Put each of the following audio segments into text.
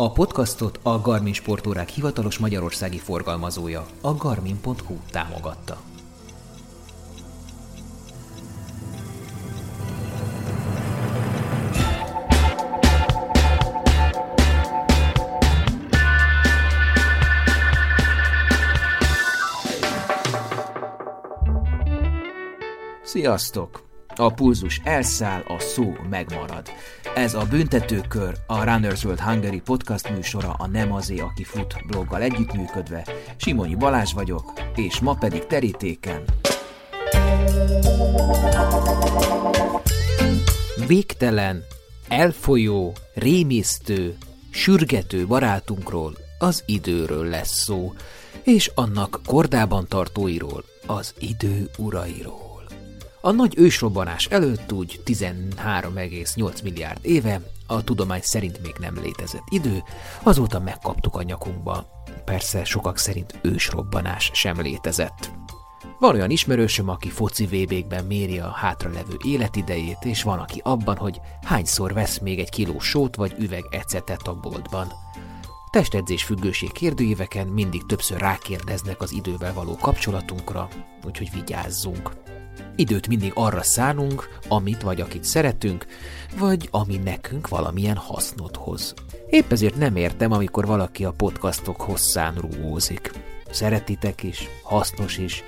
A podcastot a Garmin sportórák hivatalos magyarországi forgalmazója, a garmin.hu támogatta. Sziasztok! A pulzus elszáll, a szó megmarad. Ez a Büntetőkör, a Runners World Hungary podcast műsora a Nem azé, aki fut bloggal együttműködve. Simonyi Balázs vagyok, és ma pedig terítéken. Végtelen, elfolyó, rémisztő, sürgető barátunkról, az időről lesz szó, és annak kordában tartóiról, az idő urairól. A nagy ősrobbanás előtt úgy 13,8 milliárd éve, a tudomány szerint még nem létezett idő, azóta megkaptuk a nyakunkba. Persze sokak szerint ősrobbanás sem létezett. Van olyan ismerősöm, aki foci vb méri a hátralevő életidejét, és van, aki abban, hogy hányszor vesz még egy kiló sót vagy üveg ecetet a boltban. Testedzés függőség kérdőíveken mindig többször rákérdeznek az idővel való kapcsolatunkra, úgyhogy vigyázzunk. Időt mindig arra szánunk, amit vagy akit szeretünk, vagy ami nekünk valamilyen hasznot hoz. Épp ezért nem értem, amikor valaki a podcastok hosszán rúgózik. Szeretitek is, hasznos is,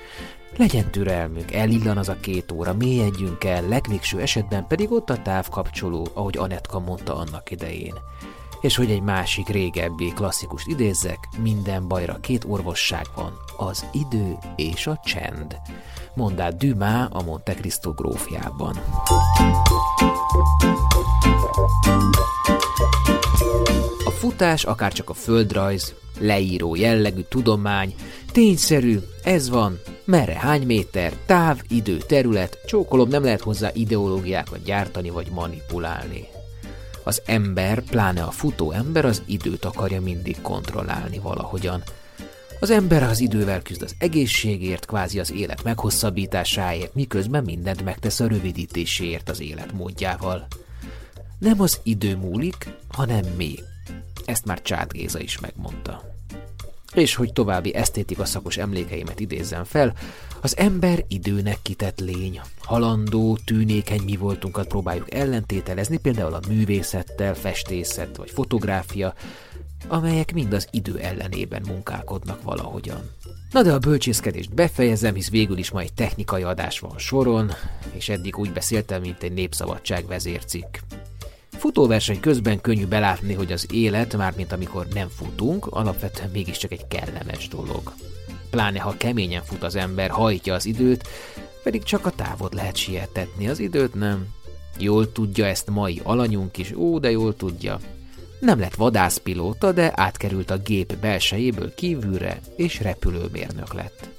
legyen türelmünk, elillan az a két óra, mélyedjünk el, legvégső esetben pedig ott a távkapcsoló, ahogy Anetka mondta annak idején. És hogy egy másik régebbi klasszikust idézzek, minden bajra két orvosság van, az idő és a csend mondát Dumas a Monte Cristo grófjában. A futás, akár csak a földrajz, leíró jellegű tudomány, tényszerű, ez van, merre hány méter, táv, idő, terület, csókolom nem lehet hozzá ideológiákat gyártani vagy manipulálni. Az ember, pláne a futó ember az időt akarja mindig kontrollálni valahogyan – az ember az idővel küzd az egészségért, kvázi az élet meghosszabbításáért, miközben mindent megtesz a rövidítéséért az életmódjával. Nem az idő múlik, hanem mi. Ezt már Csát Géza is megmondta. És hogy további esztétika szakos emlékeimet idézzem fel, az ember időnek kitett lény. Halandó, tűnékeny mi voltunkat próbáljuk ellentételezni, például a művészettel, festészet vagy fotográfia, amelyek mind az idő ellenében munkálkodnak valahogyan. Na de a bölcsészkedést befejezem, hisz végül is ma egy technikai adás van soron, és eddig úgy beszéltem, mint egy népszabadság vezércikk. Futóverseny közben könnyű belátni, hogy az élet, mármint amikor nem futunk, alapvetően mégiscsak egy kellemes dolog. Pláne ha keményen fut az ember, hajtja az időt, pedig csak a távot lehet sietetni, az időt nem. Jól tudja ezt mai alanyunk is, ó, de jól tudja. Nem lett vadászpilóta, de átkerült a gép belsejéből kívülre, és repülőmérnök lett.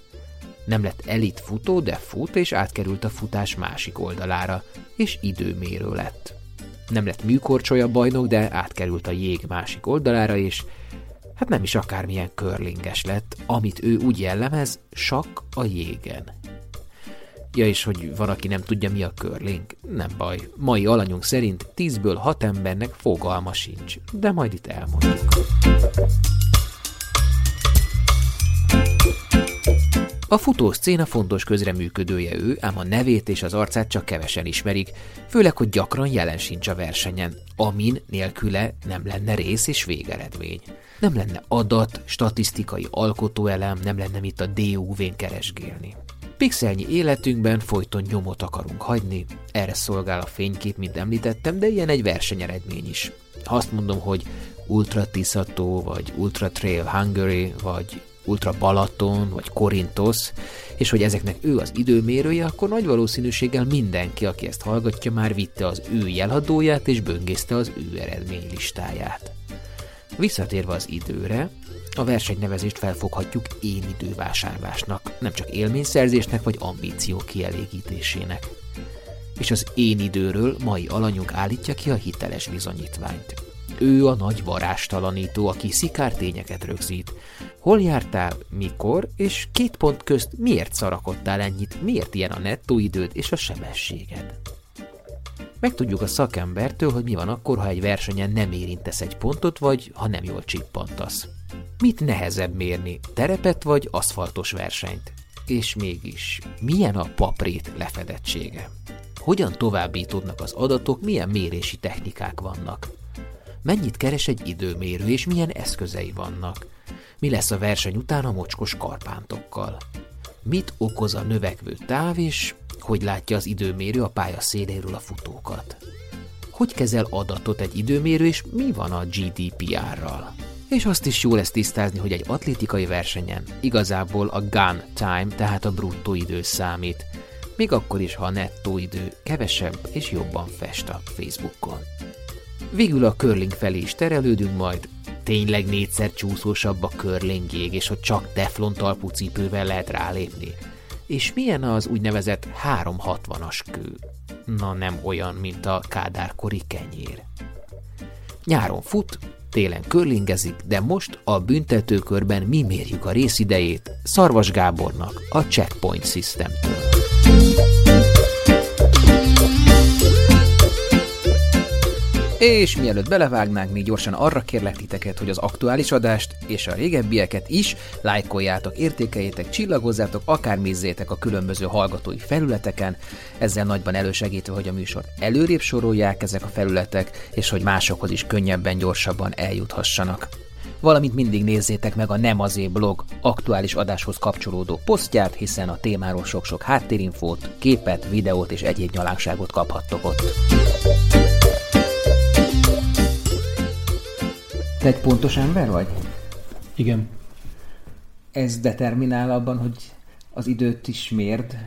Nem lett elit futó, de fut, és átkerült a futás másik oldalára, és időmérő lett. Nem lett műkorcsolya bajnok, de átkerült a jég másik oldalára, és hát nem is akármilyen körlinges lett, amit ő úgy jellemez, sak a jégen. Ja, és hogy van, aki nem tudja, mi a curling. Nem baj. Mai alanyunk szerint 10-ből 6 embernek fogalma sincs, de majd itt elmondjuk. A futószcéna fontos közreműködője ő, ám a nevét és az arcát csak kevesen ismerik, főleg, hogy gyakran jelen sincs a versenyen, amin nélküle nem lenne rész és végeredmény. Nem lenne adat, statisztikai alkotóelem, nem lenne mit a DUV-n keresgélni. Pixelnyi életünkben folyton nyomot akarunk hagyni, erre szolgál a fénykép, mint említettem, de ilyen egy versenyeredmény is. Ha azt mondom, hogy Ultra Tiszató, vagy Ultra Trail Hungary, vagy Ultra Balaton, vagy Korintos, és hogy ezeknek ő az időmérője, akkor nagy valószínűséggel mindenki, aki ezt hallgatja, már vitte az ő jelhadóját és böngészte az ő eredménylistáját. Visszatérve az időre, a versenynevezést felfoghatjuk én idővásárlásnak, nem csak élményszerzésnek vagy ambíció kielégítésének. És az én időről mai alanyunk állítja ki a hiteles bizonyítványt. Ő a nagy varástalanító, aki szikártényeket rögzít. Hol jártál, mikor, és két pont közt miért szarakodtál ennyit, miért ilyen a nettó időd és a sebességed. Megtudjuk a szakembertől, hogy mi van akkor, ha egy versenyen nem érintesz egy pontot, vagy ha nem jól csippantasz. Mit nehezebb mérni, terepet vagy aszfaltos versenyt? És mégis, milyen a paprét lefedettsége? Hogyan továbbítódnak az adatok, milyen mérési technikák vannak? Mennyit keres egy időmérő, és milyen eszközei vannak? Mi lesz a verseny után a mocskos karpántokkal? Mit okoz a növekvő táv, és hogy látja az időmérő a pálya széléről a futókat? Hogy kezel adatot egy időmérő, és mi van a GDPR-ral? És azt is jó lesz tisztázni, hogy egy atlétikai versenyen igazából a gun time, tehát a bruttó idő számít, még akkor is, ha a nettó idő kevesebb és jobban fest a Facebookon. Végül a curling felé is terelődünk majd, tényleg négyszer csúszósabb a curling jég, és hogy csak teflon talpú cipővel lehet rálépni. És milyen az úgynevezett 360-as kő? Na nem olyan, mint a kádárkori kenyér. Nyáron fut, télen körlingezik, de most a büntetőkörben mi mérjük a részidejét Szarvas Gábornak a Checkpoint System-től. És mielőtt belevágnánk, még gyorsan arra kérlek titeket, hogy az aktuális adást és a régebbieket is lájkoljátok, értékeljétek, csillagozzátok, akár nézzétek a különböző hallgatói felületeken, ezzel nagyban elősegítve, hogy a műsor előrébb sorolják ezek a felületek, és hogy másokhoz is könnyebben, gyorsabban eljuthassanak valamint mindig nézzétek meg a Nem azé blog aktuális adáshoz kapcsolódó posztját, hiszen a témáról sok-sok háttérinfót, képet, videót és egyéb nyalánkságot kaphattok ott. Te egy pontos ember vagy? Igen. Ez determinál abban, hogy az időt is mérd?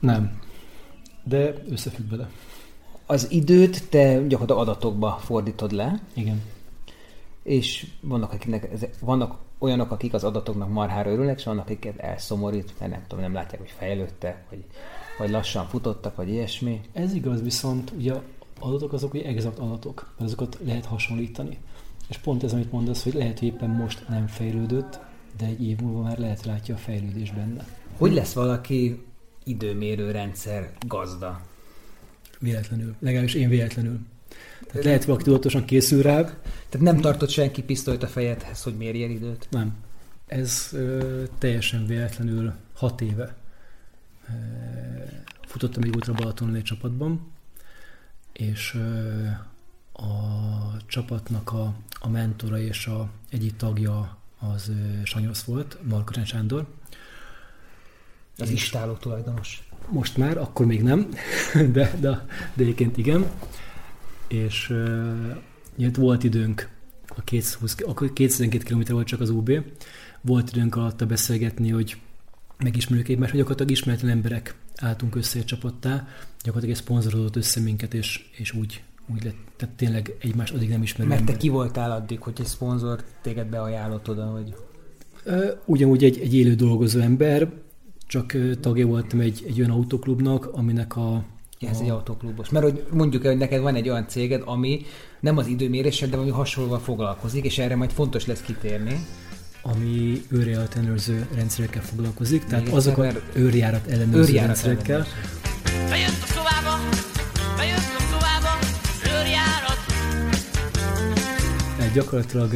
Nem. De összefügg vele. Az időt te gyakorlatilag adatokba fordítod le. Igen. És vannak, akiknek, vannak olyanok, akik az adatoknak marhára örülnek, és vannak, akiket elszomorít, mert nem tudom, nem látják, hogy fejlődtek, vagy, vagy lassan futottak, vagy ilyesmi. Ez igaz, viszont ugye adatok azok ugye exakt adatok, mert azokat lehet hasonlítani. És pont ez, amit mondasz, hogy lehet, hogy éppen most nem fejlődött, de egy év múlva már lehet látja a fejlődés benne. Hogy lesz valaki időmérő rendszer gazda? Véletlenül. Legalábbis én véletlenül. Tehát lehet, valaki tudatosan készül rá. Tehát nem tartott senki pisztolyt a fejedhez, hogy mérjen időt? Nem. Ez ö, teljesen véletlenül hat éve ö, futottam egy útra Balatonon egy csapatban, és ö, a csapatnak a, a mentora és a egyik tagja az Sanyosz volt, Markaren Sándor. Az és istáló tulajdonos. Most már, akkor még nem, de, de, de egyébként igen. És uh, volt időnk, a 220, akkor 212 km volt csak az UB, volt időnk alatta beszélgetni, hogy megismerjük egymást, hogy gyakorlatilag ismeretlen emberek álltunk össze egy csapattá, gyakorlatilag egy szponzorozott össze minket, és, és úgy úgy lett, tehát tényleg egymás addig nem ismerő Mert ember. te ki voltál addig, hogy egy szponzor téged beajánlott oda, hogy... Ugyanúgy egy, egy élő dolgozó ember, csak tagja voltam egy, egy olyan autoklubnak, aminek a... Ja, ez a... egy autoklubos. Mert hogy mondjuk hogy neked van egy olyan céged, ami nem az időméréssel, de ami hasonlóval foglalkozik, és erre majd fontos lesz kitérni ami őrjárat ellenőrző rendszerekkel foglalkozik, tehát azok a őrjárat ellenőrző őrjárat rendszerekkel. Ellenőrző. Gyakorlatilag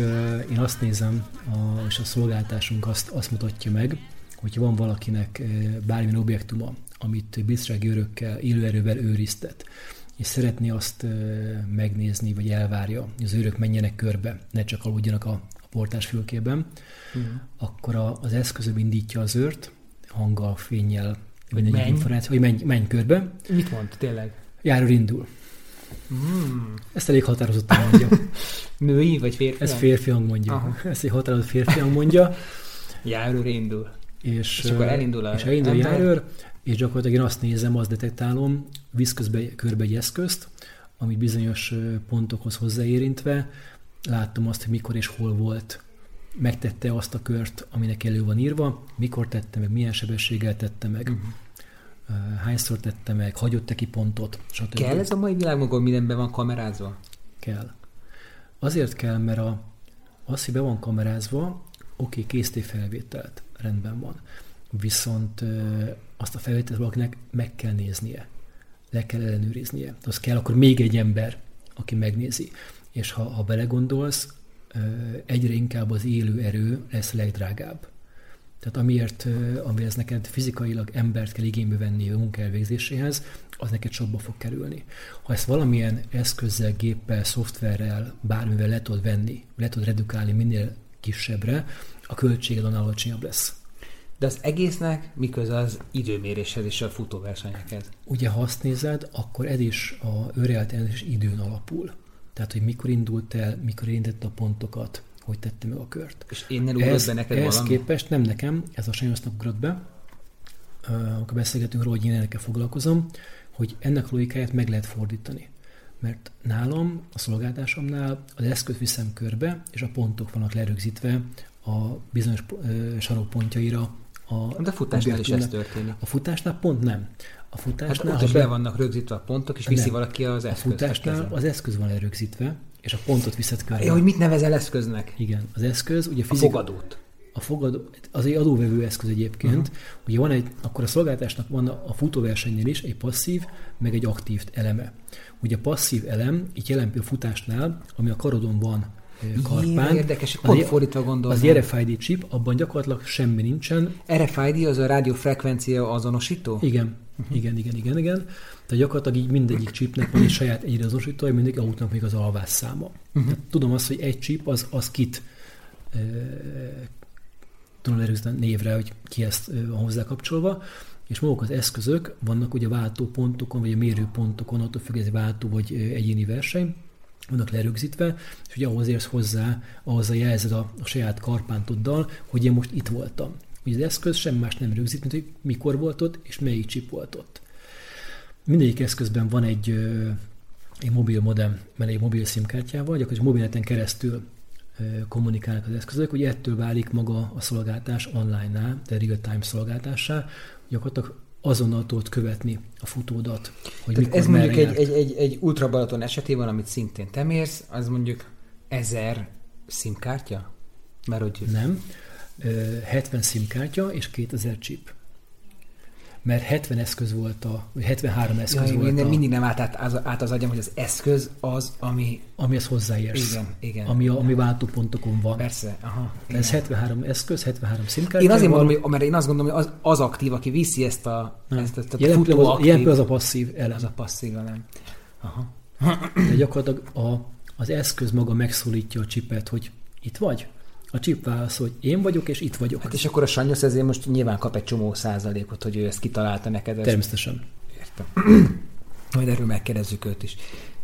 én azt nézem, a, és a szolgáltásunk azt, azt mutatja meg, hogyha van valakinek bármilyen objektuma, amit biztonsági örökkel, élőerővel őriztet, és szeretné azt megnézni, vagy elvárja, hogy az őrök menjenek körbe, ne csak aludjanak a, a portás fülkében, uh-huh. akkor a, az eszközöm indítja az őrt, hanggal, fényjel, vagy egy információ, hogy menj, menj körbe. Mit mond, tényleg? Járó indul. Mm. Ezt elég határozottan mondja. Női vagy férfi? Ez férfi hang mondja. Aha. Ezt egy határozott férfi hang mondja. Járőr indul. És, és akkor elindul a És elindul a járőr, és gyakorlatilag én azt nézem, azt detektálom, visz közbe, körbe egy eszközt, ami bizonyos pontokhoz hozzáérintve, láttam azt, hogy mikor és hol volt. Megtette azt a kört, aminek elő van írva, mikor tette meg, milyen sebességgel tette meg. Uh-huh hányszor tette meg, hagyott-e ki pontot, stb. Kell ez a mai világban, hogy mindenben van kamerázva? Kell. Azért kell, mert a, az, hogy be van kamerázva, oké, okay, készíté felvételt, rendben van. Viszont azt a felvételt valakinek meg kell néznie. le kell ellenőriznie. Az kell akkor még egy ember, aki megnézi. És ha, ha belegondolsz, egyre inkább az élő erő lesz legdrágább. Tehát amiért, amiért neked fizikailag embert kell igénybe venni a munka elvégzéséhez, az neked sokba fog kerülni. Ha ezt valamilyen eszközzel, géppel, szoftverrel, bármivel le tudod venni, le tudod redukálni minél kisebbre, a költséged annál alacsonyabb lesz. De az egésznek miköz az időméréshez és a futóversenyekhez? Ugye, ha azt nézed, akkor ez is a őrejeltelmes időn alapul. Tehát, hogy mikor indult el, mikor érintette a pontokat, hogy tette meg a kört. És én ez, be neked ehhez valami? képest nem nekem, ez a sajnos ugrott be, amikor beszélgetünk róla, hogy én ennek foglalkozom, hogy ennek logikáját meg lehet fordítani. Mert nálam, a szolgáltásomnál az eszköz viszem körbe, és a pontok vannak lerögzítve a bizonyos sarokpontjaira. A De a futásnál is ez történik. A futásnál pont nem. A futásnál... Hát ott is be vannak rögzítve a pontok, és viszi nem. valaki az eszközt. A futásnál az eszköz van lerögzítve, és a pontot viszed körbe. Ja, hogy mit nevezel eszköznek? Igen, az eszköz, ugye fizika... A fogadót. A fogadó, az egy adóvevő eszköz egyébként. Uh-huh. Ugye van egy, akkor a szolgáltásnak van a futóversenynél is egy passzív, meg egy aktív eleme. Ugye a passzív elem, itt jelen a futásnál, ami a karodon van karpán. Jé, érdekes, pont az, fordítva gondolom. Az RFID chip, abban gyakorlatilag semmi nincsen. RFID az a rádiófrekvencia azonosító? Igen, uh-huh. igen, igen, igen, igen. Tehát gyakorlatilag így mindegyik chipnek van egy saját egyre azonosítója, mindig autónak még az alvás száma. Uh-huh. tudom azt, hogy egy chip az, az kit e, tudom erőzni névre, hogy ki ezt van hozzá kapcsolva, és maguk az eszközök vannak ugye váltó pontokon, vagy a mérőpontokon, attól függ, ez váltó vagy egyéni verseny, vannak lerögzítve, és ugye ahhoz érsz hozzá, ahhoz a jelzed a, a saját karpántoddal, hogy én most itt voltam. Ugye az eszköz sem más nem rögzít, mint hogy mikor volt ott, és melyik chip volt ott. Mindegyik eszközben van egy, egy mobil modem, mert egy mobil szimkártyával, gyakorlatilag mobilneten keresztül kommunikálnak az eszközök, hogy ettől válik maga a szolgáltás online-nál, de real-time szolgáltássá, gyakorlatilag azonnal tudod követni a futódat. Hogy Tehát mikor ez mondjuk egy, egy, egy, egy Ultra Balaton esetében, amit szintén te mérsz, az mondjuk ezer szimkártya? Mert hogy... Nem. 70 szimkártya és 2000 chip mert 70 eszköz volt a, vagy 73 eszköz ja, volt minden, a... Mindig nem át, át, át az agyam, hogy az eszköz az, ami... Amihez hozzáérsz. Igen, igen. Ami, a, ami váltópontokon van. Persze, aha. Igen. Ez 73 eszköz, 73 szimkártya. Én azért mondom, hogy, mert én azt gondolom, hogy az, az aktív, aki viszi ezt a, nem. ezt, a jelen futó az, aktív, az a passzív elem. Az a passzív elem. Aha. De gyakorlatilag a, az eszköz maga megszólítja a csipet, hogy itt vagy, a chip válaszol, hogy én vagyok, és itt vagyok. Hát és akkor a Sanyosz ezért most nyilván kap egy csomó százalékot, hogy ő ezt kitalálta neked. Természetesen. Értem. Majd erről megkérdezzük őt is.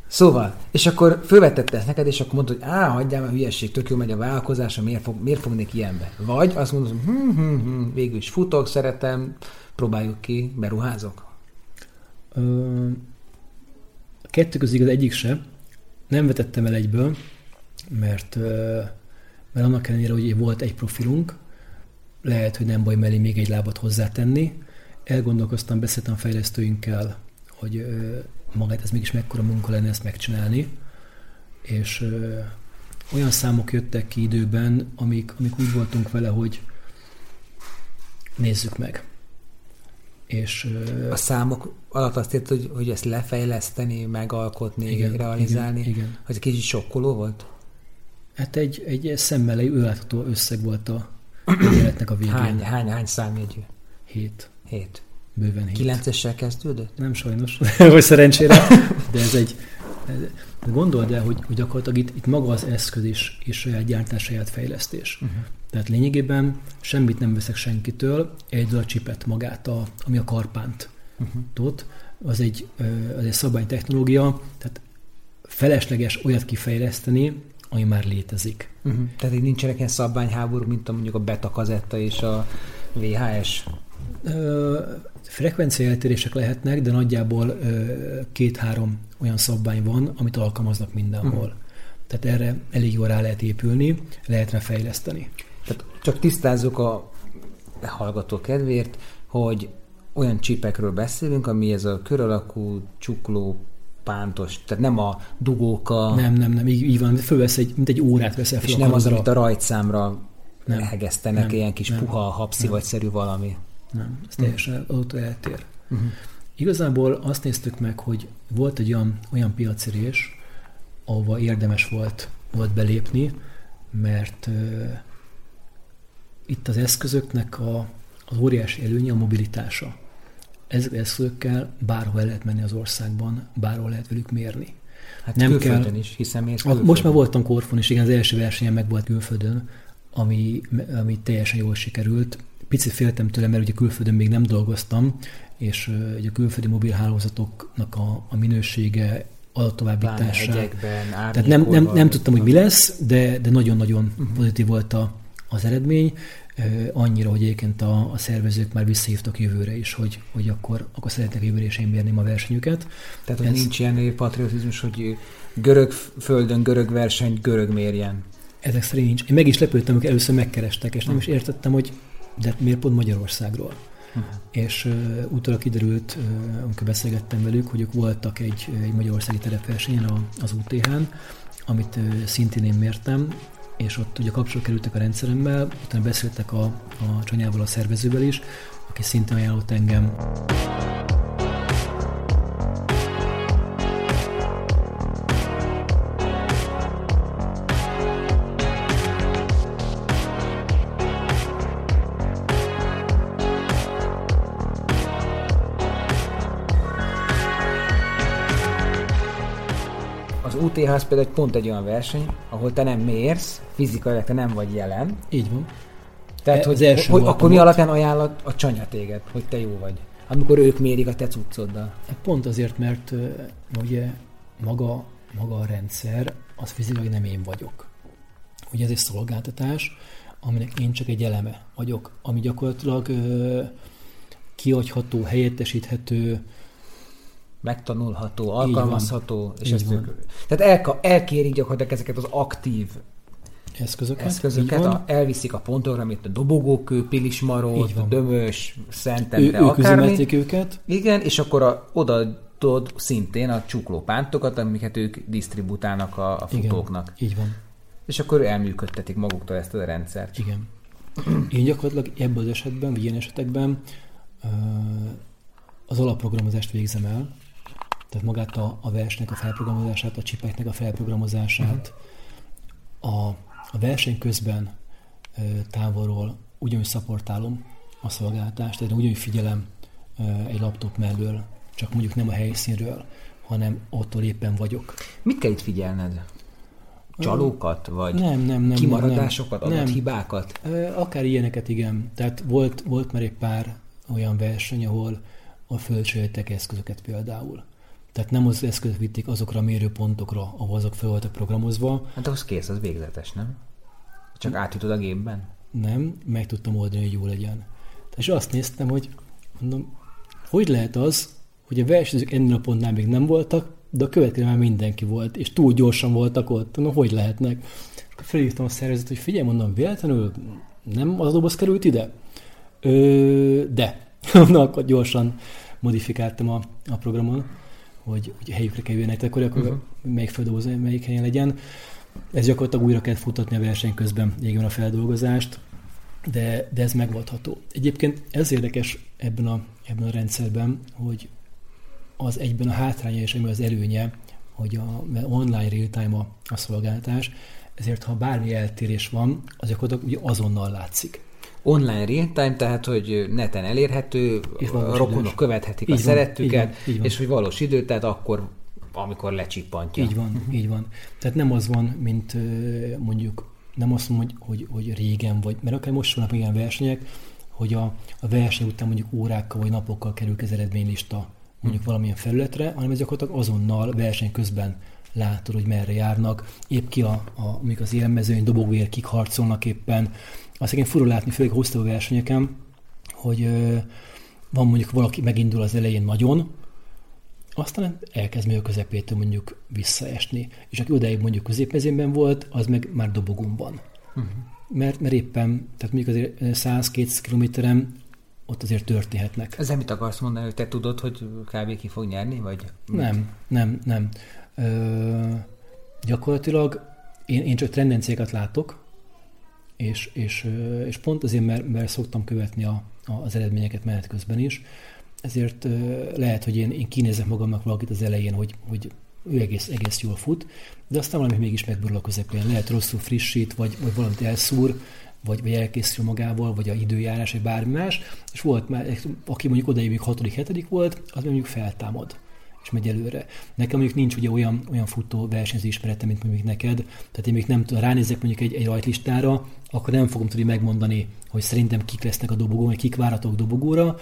Szóval, és akkor fölvetette ezt neked, és akkor mondta, hogy á, hagyjál a hülyeség, tök jó megy a vállalkozása, miért, fog, miért fognék ilyenbe? Vagy azt mondod, hogy hm, hm, hm, végül is futok, szeretem, próbáljuk ki, beruházok? Ö, a kettő közig az egyik se. Nem vetettem el egyből, mert mert annak ellenére, hogy volt egy profilunk, lehet, hogy nem baj mellé még egy lábat hozzátenni. Elgondolkoztam, beszéltem fejlesztőinkkel, hogy magát ez mégis mekkora munka lenne ezt megcsinálni, és olyan számok jöttek ki időben, amik, amik úgy voltunk vele, hogy nézzük meg. És, a számok alatt azt érted, hogy, hogy ezt lefejleszteni, megalkotni, igen, realizálni, igen, igen. hogy egy kicsit sokkoló volt? Hát egy, egy szemmel ölátható összeg volt a életnek a végén. Hány, hány, hány számjegyű? Hét. Hét. Bőven hét. Kilencessel kezdődött? Nem sajnos, vagy szerencsére, de ez egy... De gondold el, hogy, hogy gyakorlatilag itt, itt maga az eszköz is, és saját gyártás, saját fejlesztés. Uh-huh. Tehát lényegében semmit nem veszek senkitől, egy a csipet magát, a, ami a karpánt uh-huh. Az egy, az egy szabálytechnológia, tehát felesleges olyat kifejleszteni, ami már létezik. Uh-huh. Tehát így nincsenek ilyen szabványháború, mint a mondjuk a beta kazetta és a VHS? Ö, eltérések lehetnek, de nagyjából két-három olyan szabvány van, amit alkalmaznak mindenhol. Uh-huh. Tehát erre elég jól rá lehet épülni, lehet rá fejleszteni. Tehát csak tisztázzuk a hallgató kedvéért, hogy olyan csipekről beszélünk, ami ez a kör alakú, csukló, pántos, tehát nem a dugóka. Nem, nem, nem, így, így van, fölvesz egy, mint egy órát veszel fel És nem az, amit a rajtszámra nem, hegesztenek, nem, ilyen kis nem, puha, habszivagyszerű valami. Nem, ez teljesen mm. ott eltér. Uh-huh. Igazából azt néztük meg, hogy volt egy olyan, olyan piacirés, ahova érdemes volt, volt belépni, mert uh, itt az eszközöknek a, az óriási előnye a mobilitása. Ezek eszközökkel bárhol el lehet menni az országban, bárhol lehet velük mérni. Hát nem külföldön kell, is, hiszen mész külföldön. Most már voltam Korfon is, igen, az első versenyen meg volt külföldön, ami, ami teljesen jól sikerült. Picit féltem tőle, mert ugye külföldön még nem dolgoztam, és ugye a külföldi mobilhálózatoknak a, a minősége, adattovábbítása. Tehát nem, nem, nem tudtam, hogy mi lesz, de, de nagyon-nagyon uh-huh. pozitív volt a, az eredmény. Annyira, hogy egyébként a, a szervezők már visszahívtak jövőre is, hogy, hogy akkor, akkor szeretnek jövőre is én mérni a versenyüket. Tehát, hogy Ez... nincs ilyen patriotizmus, hogy görög földön, görög verseny, görög mérjen. Ezek szerint nincs. Én meg is lepődtem, hogy először megkerestek, és nem is értettem, hogy de miért pont Magyarországról. Uh-huh. És uh, utólag kiderült, uh, amikor beszélgettem velük, hogy ők voltak egy, egy magyarországi terepversenyen az UTH-n, amit uh, szintén én mértem, és ott ugye kapcsolat kerültek a rendszeremmel, utána beszéltek a, a csanyával, a szervezővel is, aki szintén ajánlott engem. UTH például pont egy olyan verseny, ahol te nem mérsz, fizikailag te nem vagy jelen. Így van. Tehát, e, hogy, első hogy akkor mi alapján ajánlott a csanya téged, hogy te jó vagy? Amikor ők mérik a te cuccoddal. E, pont azért, mert ugye maga, maga a rendszer, az fizikailag nem én vagyok. Ugye ez egy szolgáltatás, aminek én csak egy eleme vagyok, ami gyakorlatilag kiadható, helyettesíthető, megtanulható, alkalmazható, és ezt ők, tehát el, elkérik gyakorlatilag ezeket az aktív eszközöket, eszközöket a, elviszik a pontokra, mint a dobogókő, pilismarót, dömös, szentemre, ő, akármi. őket. Igen, és akkor a, oda tudod szintén a csuklópántokat, amiket ők disztributálnak a, a futóknak. Igen, így van. És akkor elműködtetik maguktól ezt a rendszert. Igen. Én gyakorlatilag ebben az esetben, vagy ilyen esetekben az alapprogramozást végzem el, tehát magát a, a versnek a felprogramozását, a csipeknek a felprogramozását, uh-huh. a, a verseny közben távolról ugyanúgy szaportálom a szolgáltást, tehát ugyanúgy figyelem egy laptop mellől, csak mondjuk nem a helyszínről, hanem ottól éppen vagyok. Mit kell itt figyelned? Csalókat, vagy nem, nem, nem, kimaradásokat, nem, adathibákat? Akár ilyeneket, igen. Tehát volt, volt már egy pár olyan verseny, ahol a fölcsöltek eszközöket például. Tehát nem az eszközt vitték azokra a mérőpontokra, ahol azok fel voltak programozva. Hát ahhoz kész, az végzetes, nem? Csak átjutod a gépben? Nem, meg tudtam oldani, hogy jó legyen. És azt néztem, hogy mondom, hogy lehet az, hogy a versenyzők ennél a pontnál még nem voltak, de a következő már mindenki volt, és túl gyorsan voltak ott. Mondom, hogy lehetnek? Akkor felhívtam a szervezet, hogy figyelj, mondom, véletlenül nem az a doboz került ide? Ö, de. Na, akkor gyorsan modifikáltam a, a programon hogy, hogy helyükre kerüljenek, akkor, akkor uh-huh. melyik feldolgozó, melyik helyen legyen. Ez gyakorlatilag újra kell futatni a verseny közben, igen a feldolgozást, de, de ez megoldható. Egyébként ez érdekes ebben a, ebben a rendszerben, hogy az egyben a hátránya és az előnye, hogy a online real-time a, a szolgáltatás, ezért ha bármi eltérés van, az gyakorlatilag azonnal látszik online real-time, tehát hogy neten elérhető, a rokonok idős. követhetik így a van, szerettüket, így van, így van. és hogy valós idő, tehát akkor, amikor lecsippantja. Így van, uh-huh. így van. Tehát nem az van, mint mondjuk, nem azt mondom, hogy, hogy, hogy régen vagy, mert akár most vannak ilyen versenyek, hogy a, a verseny után mondjuk órákkal vagy napokkal kerül az eredménylista mondjuk valamilyen felületre, hanem ez gyakorlatilag azonnal verseny közben látod, hogy merre járnak, épp ki a, a mondjuk az élmezőny, dobogóért kik harcolnak éppen, azt igen fura látni, főleg hosszú versenyeken, hogy van mondjuk valaki megindul az elején nagyon, aztán elkezd még a közepétől mondjuk visszaesni. És aki odáig mondjuk középmezőnben volt, az meg már dobogumban. Uh-huh. Mert, mert éppen, tehát mondjuk azért 100-200 kilométeren ott azért történhetnek. Ezzel mit akarsz mondani, hogy te tudod, hogy kb. ki fog nyerni, vagy? Nem, nem, nem. Ö, gyakorlatilag én, én csak tendenciákat látok, és, és, és pont azért, mert, mert szoktam követni a, a, az eredményeket menet közben is, ezért lehet, hogy én, én kinézek magamnak valakit az elején, hogy, hogy ő egész, egész jól fut, de aztán valami mégis megborul a közepén. Lehet rosszul frissít, vagy, vagy valamit elszúr, vagy, vagy elkészül magával, vagy a időjárás, vagy bármi más, és volt már, aki mondjuk odaig még hatodik, hetedik volt, az mondjuk feltámad és megy előre. Nekem mondjuk nincs ugye olyan, olyan futó versenyző ismerete, mint mondjuk neked, tehát én még nem tudom, ránézek mondjuk egy, egy rajtlistára, akkor nem fogom tudni megmondani, hogy szerintem kik lesznek a dobogón, vagy kik várhatók dobogóra,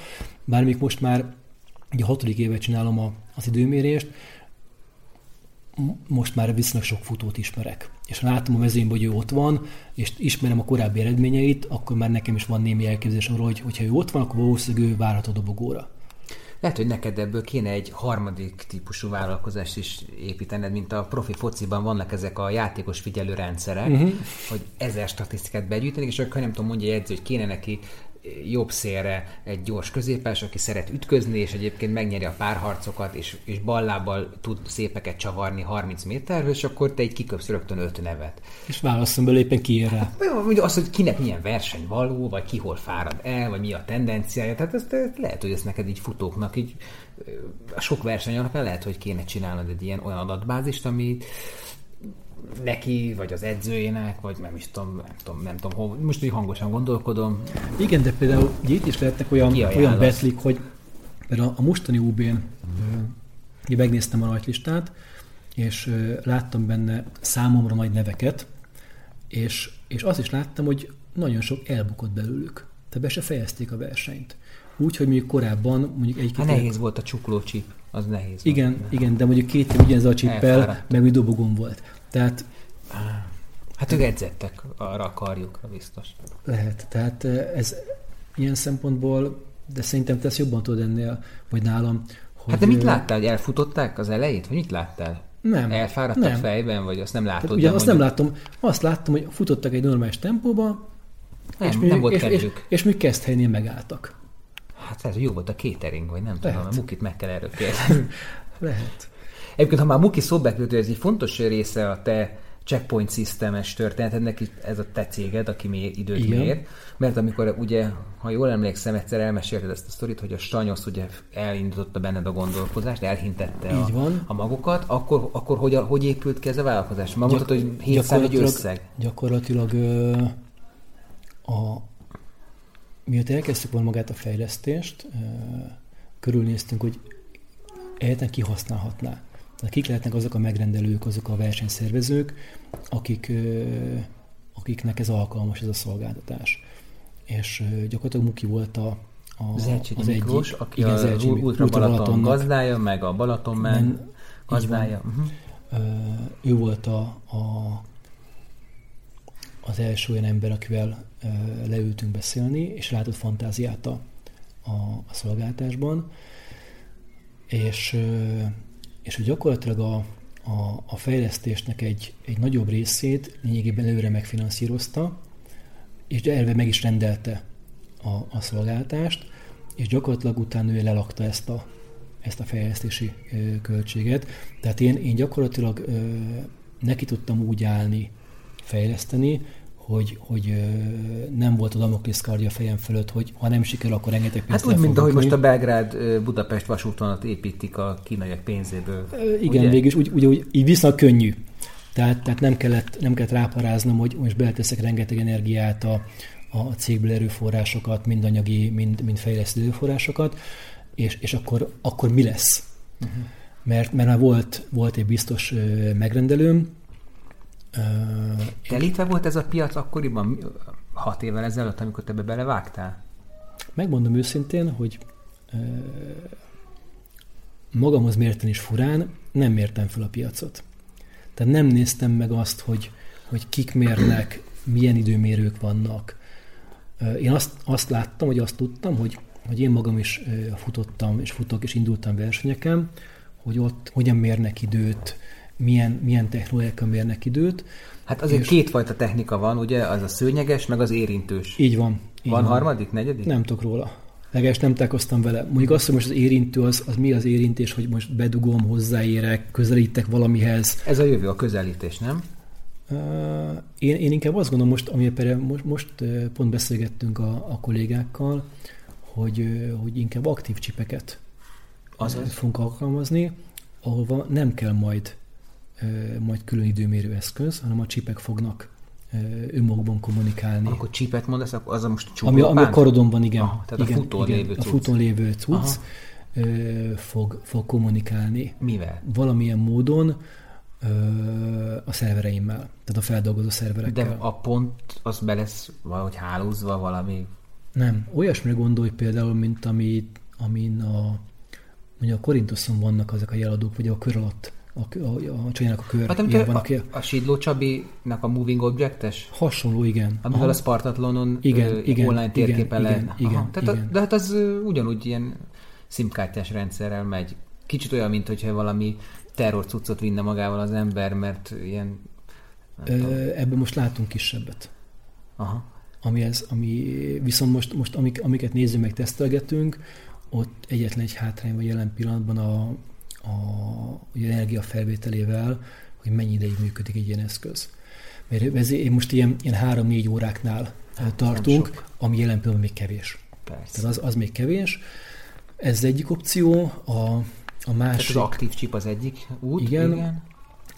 bár még most már ugye hatodik évet csinálom a, az időmérést, most már viszonylag sok futót ismerek. És ha látom a mezőnyben, hogy ő ott van, és ismerem a korábbi eredményeit, akkor már nekem is van némi elképzelés arról, hogy hogyha ő ott van, akkor valószínűleg ő várható dobogóra. Lehet, hogy neked ebből kéne egy harmadik típusú vállalkozást is építened, mint a profi fociban vannak ezek a játékos figyelő rendszerek, uh-huh. hogy ezer statisztikát begyűjteni, és akkor nem tudom, mondja egy edző, hogy kéne neki jobb szélre egy gyors középes, aki szeret ütközni, és egyébként megnyeri a párharcokat, és, és ballábbal tud szépeket csavarni 30 méterről, és akkor te egy kiköpsz rögtön öt nevet. És válaszom belőle éppen ki ér rá. Vagy az, hogy kinek milyen verseny való, vagy ki hol fárad el, vagy mi a tendenciája. Tehát ezt, lehet, hogy ezt neked így futóknak így sok verseny alapján lehet, hogy kéne csinálnod egy ilyen olyan adatbázist, ami neki, vagy az edzőjének, vagy nem is tudom, nem tudom, nem tudom hol, most így hangosan gondolkodom. Igen, de például itt is lehetnek olyan, olyan betlik, hogy például a mostani UB-n uh, megnéztem a rajtlistát, és láttam benne számomra nagy neveket, és, és azt is láttam, hogy nagyon sok elbukott belőlük. Tehát be se fejezték a versenyt. Úgy, hogy mondjuk korábban mondjuk egy Hát nehéz volt a csuklócsip, az nehéz Igen, volt. igen, de mondjuk két év ugyanez a csippel, meg mi dobogón volt. Tehát Hát ők edzettek arra a karjukra, biztos. Lehet. Tehát ez ilyen szempontból, de szerintem te ezt jobban tudod ennél, vagy nálam. Hogy hát de mit láttál, hogy elfutották az elejét, vagy mit láttál? Nem. Elfáradtak nem. fejben, vagy azt nem látod? Ugye azt nem látom. Azt láttam, hogy futottak egy normális tempóba, nem, és, nem volt és, és, és, és mi kezd helynél megálltak. Hát ez jó volt a catering, vagy nem Lehet. tudom, a Mukit meg kell erről. Lehet. Egyébként, ha már Muki szóba ez egy fontos része a te checkpoint systemes történetednek, ez a te céged, aki mér, időt Igen. mér, mert amikor ugye, ha jól emlékszem, egyszer elmesélted ezt a sztorit, hogy a Stanyosz ugye elindította benned a gondolkozást, elhintette a, van. a magokat, akkor, akkor hogy, hogy épült ki ez a vállalkozás? Ma Gyak, hogy 700 egy összeg. Gyakorlatilag ö, a, miatt elkezdtük volna magát a fejlesztést, ö, körülnéztünk, hogy egyetlen kihasználhatná. Kik lehetnek azok a megrendelők, azok a versenyszervezők, akik, akiknek ez alkalmas, ez a szolgáltatás. És gyakorlatilag Muki volt a, a, az, az Miklós, egyik, aki igen, az Ultra, Ultra Balaton gazdája, meg a Balatonmen gazdája. Uh-huh. Ő volt a, a, az első olyan ember, akivel leültünk beszélni, és látott fantáziát a, a, a szolgáltásban. És és hogy gyakorlatilag a, a, a fejlesztésnek egy, egy nagyobb részét lényegében előre megfinanszírozta, és elve meg is rendelte a, a szolgáltást, és gyakorlatilag utána ő lelakta ezt a, ezt a fejlesztési ö, költséget. Tehát én, én gyakorlatilag ö, neki tudtam úgy állni, fejleszteni, hogy, hogy nem volt a Damoklész kardja fejem fölött, hogy ha nem sikerül, akkor rengeteg pénzt Hát úgy, mint ahogy most a Belgrád-Budapest vasútvonalat építik a kínaiak pénzéből. Igen, ugye? végülis úgy, úgy, úgy, így viszonylag könnyű. Tehát, tehát nem, kellett, nem kellett ráparáznom, hogy most beleteszek rengeteg energiát a, a cégből erőforrásokat, mind anyagi, mind, mind fejlesztő erőforrásokat, és, és akkor, akkor mi lesz? Uh-huh. Mert, mert már volt, volt egy biztos megrendelőm, Telítve volt ez a piac akkoriban, hat évvel ezelőtt, amikor te be belevágtál? Megmondom őszintén, hogy magamhoz mérten is furán nem mértem fel a piacot. Tehát nem néztem meg azt, hogy, hogy kik mérnek, milyen időmérők vannak. Én azt, azt láttam, hogy azt tudtam, hogy, hogy én magam is futottam, és futok, és indultam versenyeken, hogy ott hogyan mérnek időt, milyen, milyen technológiákkal mérnek időt. Hát azért és kétfajta technika van, ugye? Az a szőnyeges, meg az érintős. Így van. Így van, van harmadik, negyedik? Nem tudok róla. Legalábbis nem találkoztam vele. Mondjuk azt, hogy most az érintő, az, az mi az érintés, hogy most bedugom, hozzáérek, közelítek valamihez. Ez a jövő, a közelítés, nem? Uh, én, én inkább azt gondolom most, ami most, most pont beszélgettünk a, a kollégákkal, hogy, hogy inkább aktív csipeket Azaz? fogunk alkalmazni, ahova nem kell majd, majd külön időmérő eszköz, hanem a csipek fognak önmagukban kommunikálni. Akkor csipet mondasz, akkor az a most Ami, ami a karodon van, igen. Aha, tehát igen, a futón igen, lévő A cucc. futón lévő cucc ö, fog, fog kommunikálni Mivel? valamilyen módon ö, a szervereimmel, tehát a feldolgozó szerverekkel. De a pont az be lesz valahogy hálózva valami... Nem, olyasmire gondolj például, mint ami, amin a, mondja, a Korintoszon vannak ezek a jeladók, vagy a kör alatt, a, a, a csajának a kör. Hát van, a, aki- a Sidló Csabinak a Moving Objectes? Hasonló, igen. Amivel Aha. a Spartatlonon Igen, ö, igen, online térképen igen, lehet. igen, Aha, tehát igen. A, de hát az ugyanúgy ilyen szimkártyás rendszerrel megy. Kicsit olyan, mint hogyha valami terrorcuccot vinne magával az ember, mert ilyen... Ö, ebben most látunk kisebbet. Aha. Ami, ez, ami viszont most, most amik, amiket nézzünk meg, tesztelgetünk, ott egyetlen egy hátrány van jelen pillanatban a, a, a energia felvételével, hogy mennyi ideig működik egy ilyen eszköz. Mert ezért én most ilyen, ilyen 3-4 óráknál hát, tartunk, ami jelen pillanatban még kevés. Persze. Tehát az, az még kevés. Ez az egyik opció, a, a Tehát másik, az aktív chip az egyik út. Igen. igen.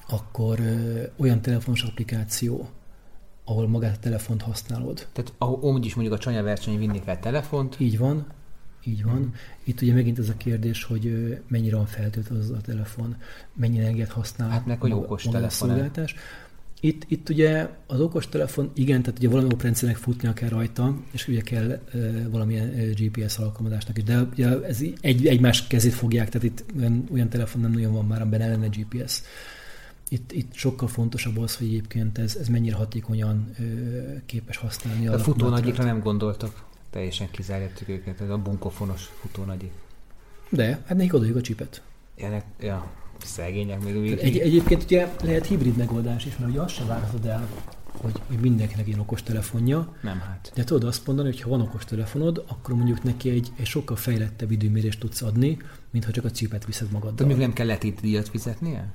akkor ö, olyan telefonos applikáció, ahol magát a telefont használod. Tehát ahol úgy is mondjuk a csanya vinni kell telefont. Így van, így van. Itt ugye megint az a kérdés, hogy mennyire van feltöltve az a telefon, mennyi energiát használ Hát meg, hogy okos a szolgáltatás. Itt, itt ugye az okostelefon, igen, tehát ugye valami operendszernek futnia kell rajta, és ugye kell ö, valamilyen GPS alkalmazásnak is, de ugye ez egy, egymás kezét fogják, tehát itt olyan, olyan telefon nem nagyon van már, amiben ne lenne GPS. Itt, itt sokkal fontosabb az, hogy egyébként ez, ez mennyire hatékonyan ö, képes használni. A akkumulátorát. futónagyikra nem gondoltak. Teljesen kizárják őket, ez a bunkofonos futónagyik. De, hát nekik odajuk a csipet. Ilyenek, ja, szegények még úgy. Egy, egyébként ugye lehet hibrid megoldás is, mert ugye azt sem várhatod el, hogy hogy mindenkinek ilyen okos telefonja, Nem hát. de tudod azt mondani, hogy ha van okos telefonod, akkor mondjuk neki egy, egy sokkal fejlettebb időmérést tudsz adni, mint ha csak a csipet viszed De magaddal. még nem kell letéti díjat fizetnie?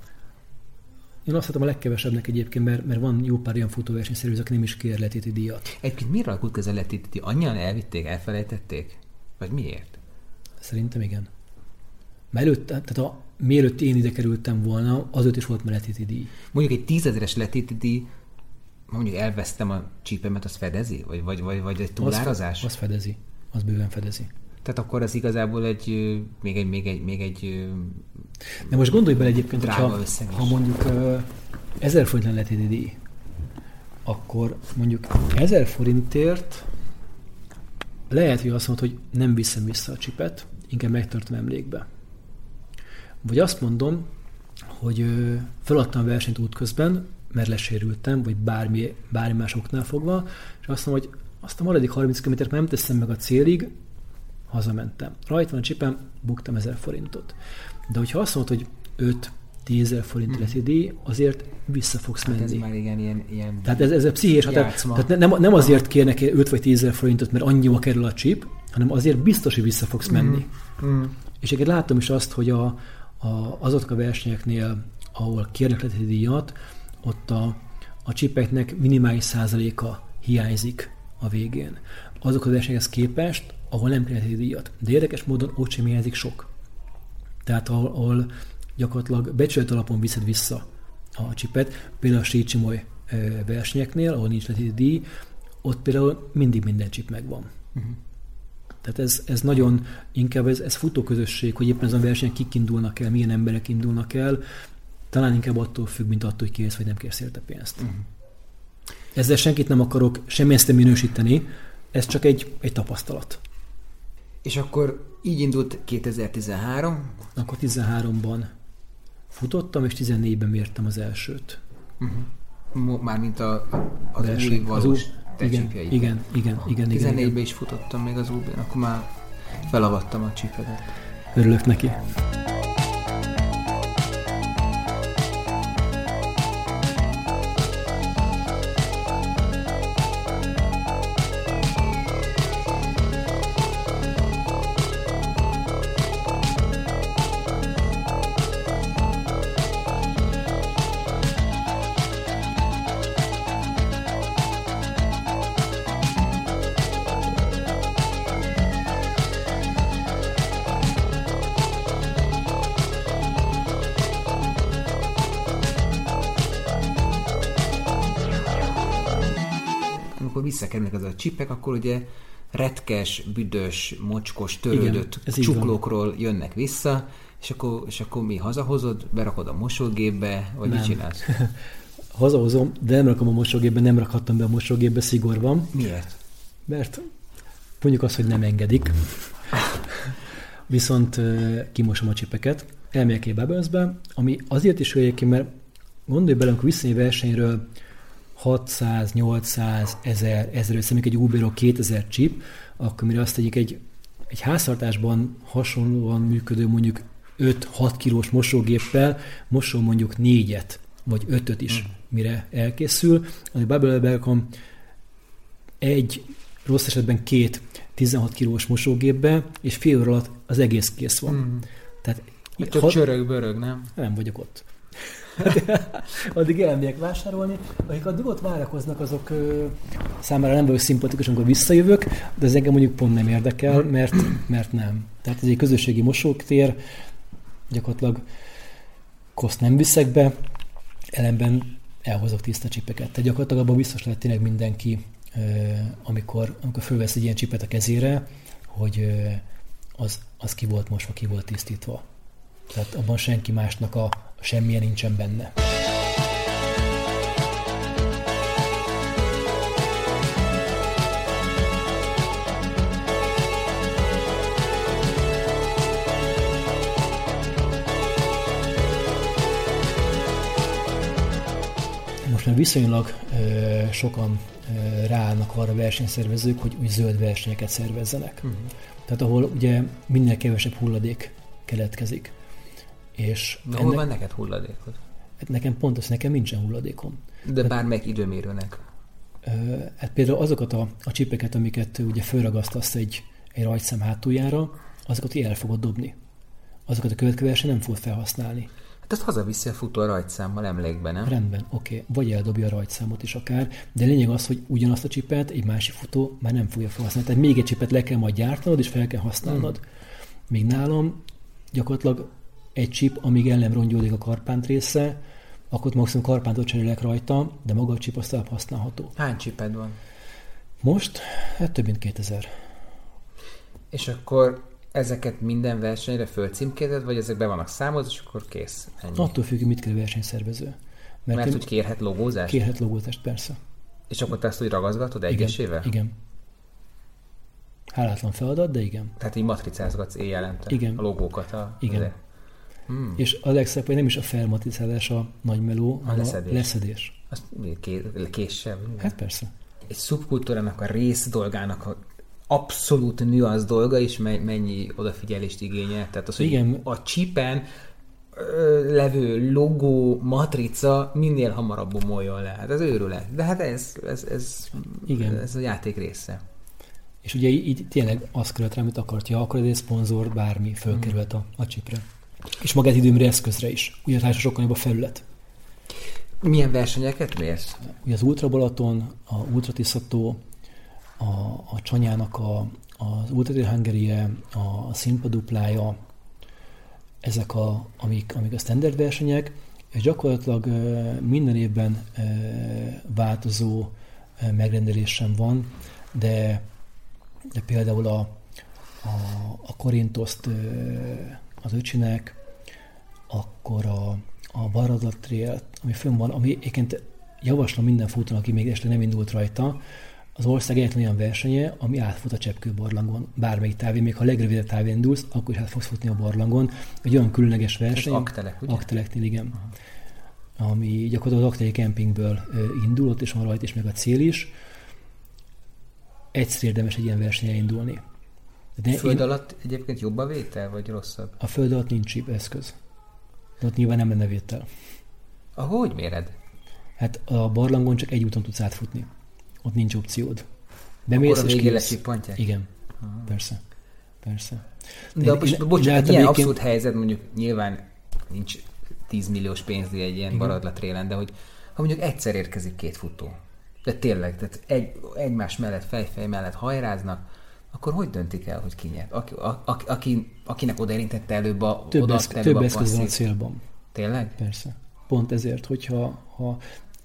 Én azt hiszem a legkevesebbnek egyébként, mert, mert van jó pár olyan futóversenyszerűz, aki nem is kér letéti díjat. Egyébként miért alakult ki ez a letéti díj? Annyian elvitték, elfelejtették? Vagy miért? Szerintem igen. Mert előtt, tehát a, mielőtt én ide kerültem volna, azért is volt már letéti díj. Mondjuk egy tízezeres letéti díj, mondjuk elvesztem a csípemet, az fedezi? Vagy, vagy, vagy, vagy egy túlárazás? Az, az fedezi. Az bőven fedezi. Tehát akkor az igazából egy, még egy, még egy, még egy De most gondolj bele egyébként, Drága is. ha mondjuk uh, 1000 forint lenne díj, akkor mondjuk 1000 forintért lehet, hogy azt mondod, hogy nem viszem vissza a csipet, inkább megtartom emlékbe. Vagy azt mondom, hogy ö, feladtam a versenyt útközben, mert lesérültem, vagy bármi, bármi más oknál fogva, és azt mondom, hogy azt a maradék 30 km nem teszem meg a célig, hazamentem. Rajta van a csipem, buktam 1000 forintot. De hogyha azt mondod, hogy 5 10 ezer forint lesz díj, azért vissza fogsz hát ez menni. már igen, ilyen, ilyen Tehát ez, ez a pszichés határ. Játszma. Tehát ne- nem, nem azért kérnek 5 vagy 10 ezer forintot, mert annyiba kerül a chip, hanem azért biztos, hogy vissza fogsz menni. Mm. És egyébként látom is azt, hogy a, a, azok a versenyeknél, ahol kérnek leti díjat, ott a, a csipeknek minimális százaléka hiányzik a végén. Azok a versenyekhez képest, ahol nem kérnek leti díjat. De érdekes módon ott sem hiányzik sok. Tehát ahol, ahol gyakorlatilag becsület alapon viszed vissza a csipet, például a Sícsimoly versenyeknél, ahol nincs leti díj, ott például mindig minden csip megvan. Mhm. Tehát ez, ez nagyon, inkább ez, ez futóközösség, hogy éppen ezen a versenyen kik indulnak el, milyen emberek indulnak el, talán inkább attól függ, mint attól, hogy kérsz vagy nem kérsz érte pénzt. Mhm. Ezzel senkit nem akarok semmilyen minősíteni, ez csak egy, egy tapasztalat. És akkor így indult 2013, Akkor 13-ban futottam, és 14-ben mértem az elsőt. mo- mármint a, az Verseny. új Az valós új- te igen, csípjeid. igen, igen, igen, igen, 14-ben igen. is futottam még az új akkor már felavattam a csípedet. Örülök neki. Csipek, akkor ugye retkes, büdös, mocskos, törődött Igen, csuklókról jönnek vissza, és akkor, és akkor mi hazahozod, berakod a mosógépbe, vagy nem. mit csinálsz? Hazahozom, de nem rakom a mosógépbe, nem rakhattam be a mosógépbe, szigor van. Miért? Mert mondjuk azt, hogy nem engedik. Viszont kimosom a csipeket, elmegyek egy Bubblesbe, ami azért is ki, mert gondolj bele, amikor vissza egy versenyről 600, 800, 1000, 1500, egy Uberok 2000 chip, akkor mire azt tegyik egy, egy háztartásban hasonlóan működő mondjuk 5-6 kilós mosógéppel mosom mondjuk négyet, vagy ötöt is, mm. mire elkészül. A Bubble egy, rossz esetben két 16 kilós mosógépbe, és fél óra alatt az egész kész van. Mm. Tehát, hát csak ha... csörög-börög, nem? Nem vagyok ott. Addig elmegyek vásárolni. Akik addig ott várakoznak, azok ö, számára nem vagyok szimpatikus, amikor visszajövök, de ez engem mondjuk pont nem érdekel, mert, mert nem. Tehát ez egy közösségi mosóktér, gyakorlatilag koszt nem viszek be, ellenben elhozok tiszta csipeket. Tehát gyakorlatilag abban biztos lehet tényleg mindenki, amikor, amikor fölvesz egy ilyen csipet a kezére, hogy az, az ki volt mosva, ki volt tisztítva. Tehát abban senki másnak a, a semmilyen nincsen benne. Most már viszonylag ö, sokan ö, ráállnak arra versenyszervezők, hogy új zöld versenyeket szervezzenek. Uh-huh. Tehát ahol ugye minél kevesebb hulladék keletkezik. És De ennek, hol van neked hulladékod? Hát nekem pont az, nekem nincsen hulladékom. De Tehát, bármelyik időmérőnek? Hát például azokat a, a csipeket, amiket ugye fölragasztasz egy, egy rajtszem hátuljára, azokat el fogod dobni. Azokat a következő nem fogod felhasználni. Hát azt hazaviszi a futó a rajtszámmal emlékben, nem? Rendben, oké. Okay. Vagy eldobja a rajtszámot is akár, de lényeg az, hogy ugyanazt a csipet egy másik futó már nem fogja felhasználni. Tehát még egy csipet le kell majd gyártanod, és fel kell használnod. Hmm. Míg nálam gyakorlatilag egy chip, amíg el nem rongyódik a karpánt része, akkor maximum karpántot cserélek rajta, de maga a chip azt használható. Hány chiped van? Most? Hát több mint 2000. És akkor ezeket minden versenyre fölcímkézed, vagy ezek be vannak számolva, és akkor kész? Ennyi. Attól függ, mit kér a versenyszervező. Mert, Mert hogy kérhet logózást? Kérhet logózást, persze. És akkor te ezt úgy ragazgatod egyesével? Igen. igen. Hálátlan feladat, de igen. Tehát így matricázgatsz éjjelente igen. a logókat. A, igen. Azért. Hmm. És a legszebb, hogy nem is a felmatizálás a nagy meló, a hanem leszedés. a leszedés. Azt késsel? Hát persze. Egy szubkultúrának a rész dolgának a abszolút nüansz dolga is mennyi odafigyelést igényel. Tehát az, hogy Igen. a csipen levő logó, matrica minél hamarabb bomoljon le. Hát ez őrület. De hát ez, ez, ez, Igen. ez a játék része. És ugye így tényleg azt követ rá, amit akart. Ja, akkor ez egy szponzor, bármi fölkerült a, a csipre. És magát időmre eszközre is. Ugye a sokkal jobb a felület. Milyen versenyeket mérsz? Ugye az Ultra Balaton, a Ultra Tiszató, a, a Csanyának a, az Ultra Hungarie, a Színpad duplája, ezek a, amik, amik a standard versenyek, és gyakorlatilag minden évben változó megrendelésem van, de, de például a, a, a Korintoszt az öcsinek, akkor a, a Baradat Trail, ami fönn van, ami egyébként javaslom minden futónak, aki még este nem indult rajta, az ország egyetlen olyan versenye, ami átfut a Cseppkő barlangon. Bármelyik távén, még ha a legrövidebb távén indulsz, akkor is át fogsz futni a barlangon. Egy olyan különleges verseny. Ez Aktelek, ugye? Akteleknél, igen. Aha. Ami gyakorlatilag az Akteli kempingből indul, ott is van rajta, és meg a cél is. Egyszer érdemes egy ilyen versenyen indulni. De föld én... alatt egyébként jobb a vétel, vagy rosszabb? A föld alatt nincs eszköz. De ott nyilván nem lenne vétel. Ahogy méred? Hát a barlangon csak egy úton tudsz átfutni. Ott nincs opciód. Bemész Akkor a végén Igen, Aha. persze. Persze. De, De most, én, bocsánat, ilyen végén... abszurd helyzet, mondjuk nyilván nincs 10 milliós pénzdíj egy ilyen baradlatrélen, de hogy ha mondjuk egyszer érkezik két futó, de tényleg, tehát egy, egymás mellett, fejfej mellett hajráznak, akkor hogy döntik el, hogy ki nyert? Aki, a, a, aki, akinek oda érintette előbb a Több, oda eszk, több eszköz van a célban. Tényleg? Persze. Pont ezért, hogyha ha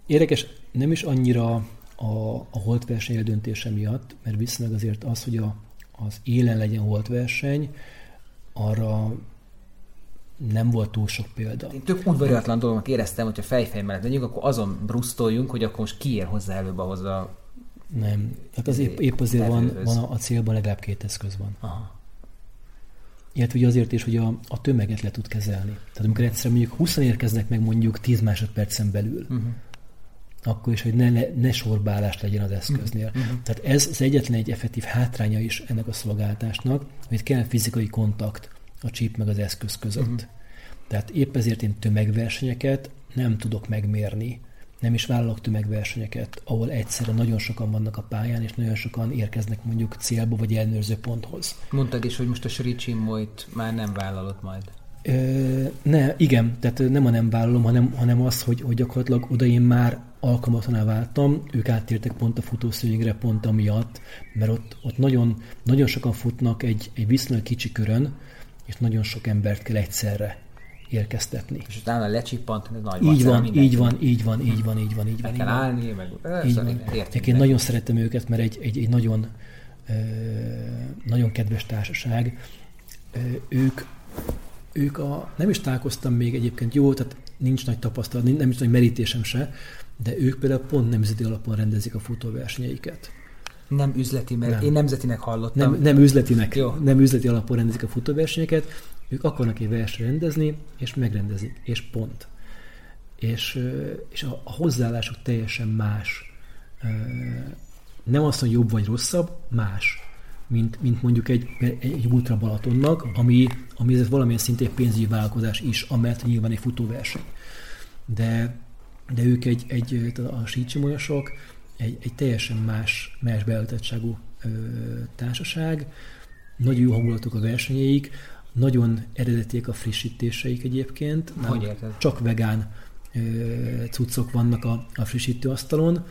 érdekes, nem is annyira a, a holtverseny eldöntése miatt, mert viszonylag azért az, hogy a, az élen legyen holtverseny, arra nem volt túl sok példa. Én tök udvariatlan dolognak éreztem, hogyha fejfej mellett megyünk, akkor azon brusztoljunk, hogy akkor most kiér hozzá előbb ahhoz a... Nem. Tehát az épp, épp azért van, van a, a célban legalább két eszköz van. Aha. Illetve ugye azért is, hogy a, a tömeget le tud kezelni. Tehát amikor egyszer mondjuk 20 érkeznek meg mondjuk 10 másodpercen belül, uh-huh. akkor is, hogy ne, ne, ne sorbálás legyen az eszköznél. Uh-huh. Tehát ez az egyetlen egy effektív hátránya is ennek a szolgáltásnak, hogy kell fizikai kontakt a chip meg az eszköz között. Uh-huh. Tehát épp ezért én tömegversenyeket nem tudok megmérni. Nem is vállalok tömegversenyeket, ahol egyszerre nagyon sokan vannak a pályán, és nagyon sokan érkeznek mondjuk célba vagy ellenőrző ponthoz. Mondtad is, hogy most a Sricsimmoit már nem vállalod majd. Ö, ne, igen, tehát nem a nem vállalom, hanem, hanem az, hogy, hogy gyakorlatilag oda én már alkalmatlaná váltam, ők áttértek pont a futószőnyegre pont amiatt, mert ott, ott nagyon, nagyon sokan futnak egy, egy viszonylag kicsi körön, és nagyon sok embert kell egyszerre érkeztetni. És utána lecsippant, ez nagy így van, így van, így van, így van, így van, így van. Meg kell állni, meg így van. Értünk én nagyon szeretem őket, mert egy, egy, egy nagyon, nagyon kedves társaság. Ők, ők a, nem is találkoztam még egyébként, jó, tehát nincs nagy tapasztalat, nem is nagy merítésem se, de ők például pont nemzeti alapon rendezik a futóversenyeiket. Nem üzleti, mert nem. én nemzetinek hallottam. Nem, nem üzletinek, Jó. nem üzleti alapon rendezik a futóversenyeket, ők akarnak egy versenyt rendezni, és megrendezik, és pont. És, és a, a hozzáállásuk teljesen más. Nem azt, hogy jobb vagy rosszabb, más, mint, mint mondjuk egy, egy Ultra Balatonnak, ami, ami ez valamilyen szintén pénzügyi vállalkozás is, amellett nyilván egy futóverseny. De, de ők egy, egy a sícsimonyosok egy, egy teljesen más, más beállítottságú társaság, nagyon jó hangulatok a versenyeik, nagyon eredetiek a frissítéseik egyébként. Hogy érted? Csak vegán ö, cuccok vannak a, a frissítő asztalon,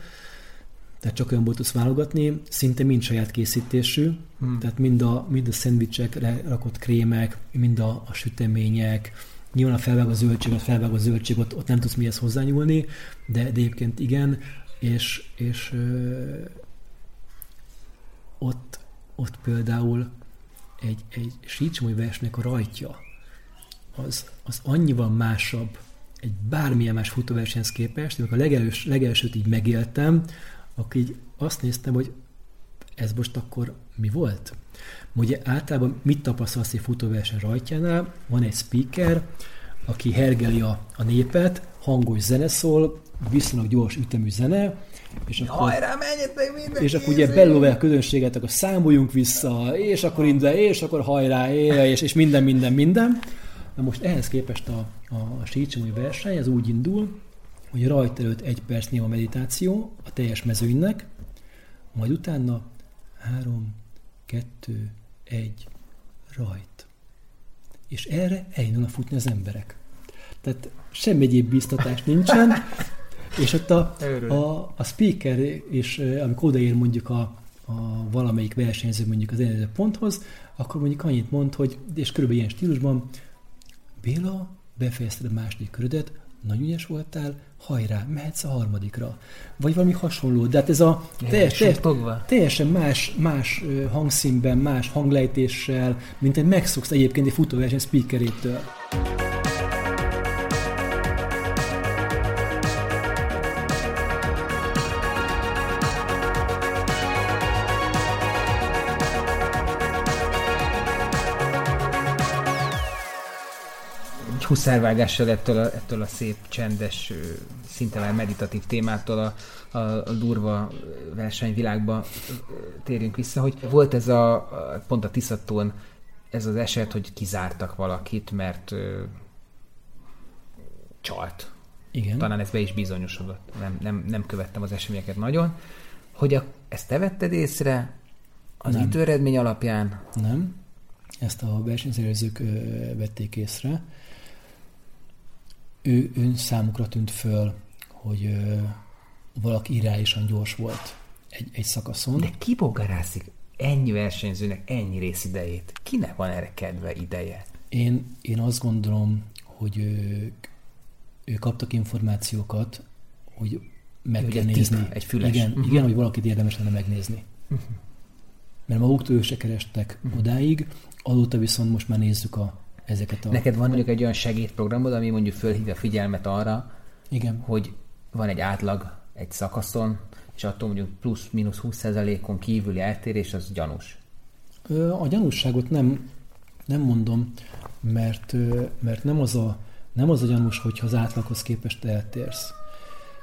tehát csak olyan tudsz válogatni, szinte mind saját készítésű, hmm. tehát mind a, mind a szendvicsekre rakott krémek, mind a, a sütemények, nyilván a felvágó zöldség, a felvágó zöldség, ott, ott nem tudsz mihez hozzányúlni, de, de egyébként igen, és, és ö, ott, ott például egy, egy sícsmoly versnek a rajtja az, az annyival másabb egy bármilyen más futóversenyhez képest, amikor a legelős, legelsőt így megéltem, akkor így azt néztem, hogy ez most akkor mi volt? Ugye általában mit tapasztalsz egy futóverseny rajtjánál? Van egy speaker, aki hergeli a, a népet, hangos zene szól, viszonylag gyors ütemű zene, és akkor, Hajrá, menjetek minden És akkor ugye bellóve a közönséget, akkor számoljunk vissza, és akkor indul, és akkor hajrá, és, és minden, minden, minden. Na most ehhez képest a, a sícsimói verseny, ez úgy indul, hogy rajta előtt egy perc a meditáció a teljes mezőnynek, majd utána három, kettő, egy, rajt. És erre a futni az emberek. Tehát semmi egyéb biztatás nincsen, és ott a, a, a speaker, és amikor odaér mondjuk a, a valamelyik versenyző mondjuk az előző ponthoz, akkor mondjuk annyit mond, hogy, és körülbelül ilyen stílusban, Béla, befejezted a második körödet, nagyon ügyes voltál, hajrá, mehetsz a harmadikra. Vagy valami hasonló. De hát ez a teljes, teljes, teljesen más, más hangszínben, más hanglejtéssel, mint egy megszoksz egyébként egy futóverseny speakerétől. Huszárvágással ettől a, ettől a szép, csendes, szinte már meditatív témától a, a, a durva versenyvilágba térjünk vissza, hogy volt ez a, pont a Tiszatón ez az eset, hogy kizártak valakit, mert ö, csalt. Igen. Talán ez be is bizonyosodott. Nem, nem, nem követtem az eseményeket nagyon. Hogy a, ezt te vetted észre az nem. időeredmény alapján? Nem. Ezt a versenyszervezők vették észre ő, ő számukra tűnt föl, hogy ö, valaki irányosan gyors volt egy, egy szakaszon. De ki bogarászik ennyi versenyzőnek ennyi részidejét? Kinek van erre kedve ideje? Én, én azt gondolom, hogy ők, ők kaptak információkat, hogy meg Hogy kell egy nézni. tip, egy füles. Igen, Mhm. igen, hogy valakit érdemes lenne megnézni. Mhm. Mert maguktól ők se kerestek Mhm. odáig, azóta viszont most már nézzük a, ezeket a... Neked van mondjuk egy olyan segédprogramod, ami mondjuk fölhívja figyelmet arra, Igen. hogy van egy átlag egy szakaszon, és attól mondjuk plusz-minusz 20%-on kívüli eltérés, az gyanús. A gyanússágot nem, nem mondom, mert, mert nem, az a, nem az a gyanús, hogyha az átlaghoz képest eltérsz,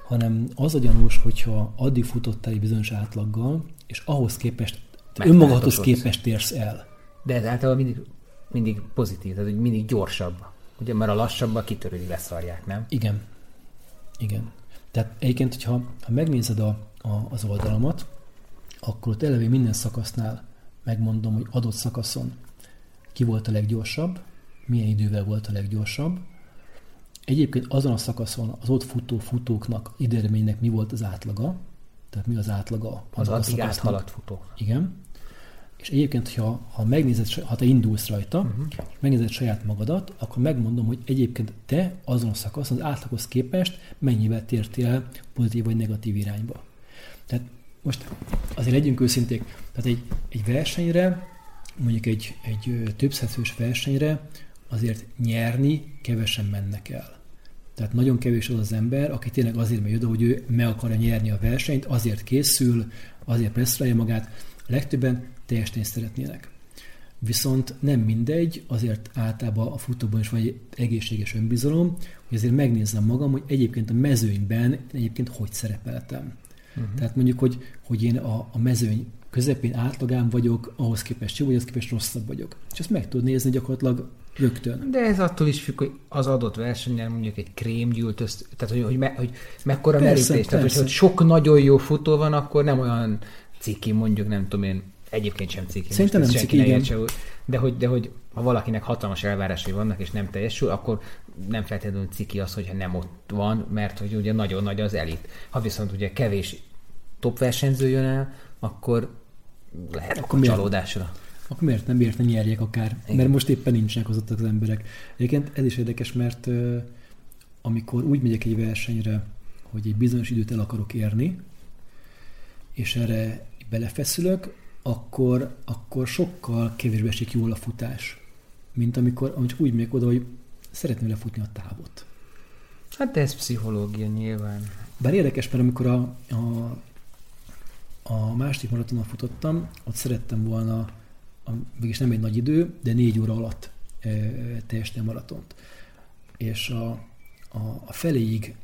hanem az a gyanús, hogyha addig futottál egy bizonyos átlaggal, és ahhoz képest, önmagadhoz képest érsz el. De ez általában mindig, mindig pozitív, tehát hogy mindig gyorsabb. Ugye, mert a lassabban kitörődik, leszarják, nem? Igen. Igen. Tehát egyébként, hogyha ha megnézed a, a, az oldalamat, akkor ott eleve minden szakasznál megmondom, hogy adott szakaszon ki volt a leggyorsabb, milyen idővel volt a leggyorsabb. Egyébként azon a szakaszon az ott futó futóknak, időreménynek mi volt az átlaga, tehát mi az átlaga Az addig áthaladt futó. Igen. És egyébként, ha, ha megnézed, ha te indulsz rajta, Mhm. uh-huh. és megnézed saját magadat, akkor megmondom, hogy egyébként te azon a szakaszon az átlaghoz képest mennyivel tértél el pozitív vagy negatív irányba. Tehát most azért legyünk őszinték, tehát egy, egy versenyre, mondjuk egy, egy többszezős versenyre azért nyerni kevesen mennek el. Tehát nagyon kevés az az ember, aki tényleg azért megy oda, hogy ő meg akarja nyerni a versenyt, azért készül, azért presszolja magát. Legtöbben teljesen szeretnének. Viszont nem mindegy, azért általában a futóban is van egy egészséges önbizalom, hogy azért megnézzem magam, hogy egyébként a mezőnyben egyébként hogy szerepeltem. Uh-huh. Tehát mondjuk, hogy, hogy én a, a mezőny közepén átlagán vagyok, ahhoz képest jó, vagy ahhoz képest rosszabb vagyok. És ezt meg tud nézni gyakorlatilag rögtön. De ez attól is függ, hogy az adott versenyen mondjuk egy krém gyűlt össze, tehát hogy, hogy, me, hogy mekkora Persze, merítés. Tehát, persze. hogy sok nagyon jó futó van, akkor nem olyan ciki, mondjuk nem tudom én, egyébként sem ciki. Szerintem nem ciki, ne igen. értse. De hogy, de hogy ha valakinek hatalmas elvárásai vannak, és nem teljesül, akkor nem feltétlenül ciki az, hogyha nem ott van, mert hogy ugye nagyon nagy az elit. Ha viszont ugye kevés top versenyző jön el, akkor lehet Akkor akkor miért? csalódásra. Akkor miért nem, miért nem nyerjek akár? Igen. Mert most éppen nincsenek az ott az emberek. Egyébként ez is érdekes, mert amikor úgy megyek egy versenyre, hogy egy bizonyos időt el akarok érni, és erre belefeszülök, akkor, akkor sokkal kevésbé esik jól a futás, mint amikor, amikor úgy megyek oda, hogy szeretném lefutni a távot. Hát ez pszichológia nyilván. Bár érdekes, mert amikor a, a, a második maratonon futottam, ott szerettem volna, a, mégis nem egy nagy idő, de négy óra alatt e, teljesíteni a maratont. És a, a, a feléig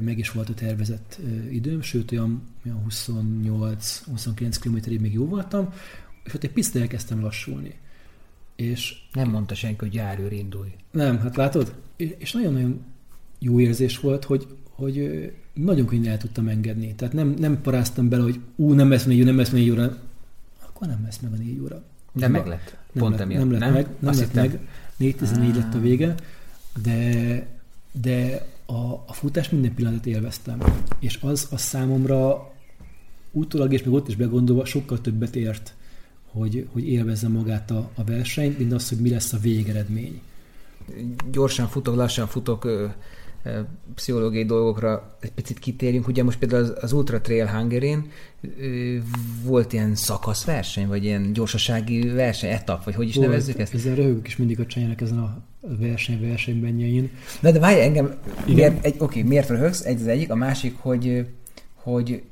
meg is volt a tervezett időm, sőt olyan, olyan 28-29 kilométerig még jó voltam, és ott egy picit elkezdtem lassulni. És Nem mondta senki, hogy járőr indulj. nem, hát látod? És nagyon-nagyon jó érzés volt, hogy, hogy nagyon könnyen el tudtam engedni. Tehát nem, nem paráztam bele, hogy ú, nem lesz négy nem lesz négy óra. Akkor nem lesz meg a négy óra. De meg lett. Nem Pont lett, emiatt, nem lett nem? meg, nem Azt lett hittem. meg. 4.14 lett a vége, de, de a, a futás minden pillanatot élveztem. És az a számomra utólag és még ott is begondolva sokkal többet ért, hogy, hogy élvezzem magát a, a versenyt, mint az, hogy mi lesz a végeredmény. Gyorsan futok, lassan futok, pszichológiai dolgokra egy picit kitérjünk. Ugye most például az, az Ultra Trail Hungary-n ö, volt ilyen szakaszverseny, vagy ilyen gyorsasági verseny, etap, vagy hogy is Volt. nevezzük ezt? Ezen röhögök is mindig a csányának ezen a verseny versenybenjein. Na de várj, engem, Igen. miért, egy, oké, miért röhögsz? Egy az egyik, a másik, hogy, hogy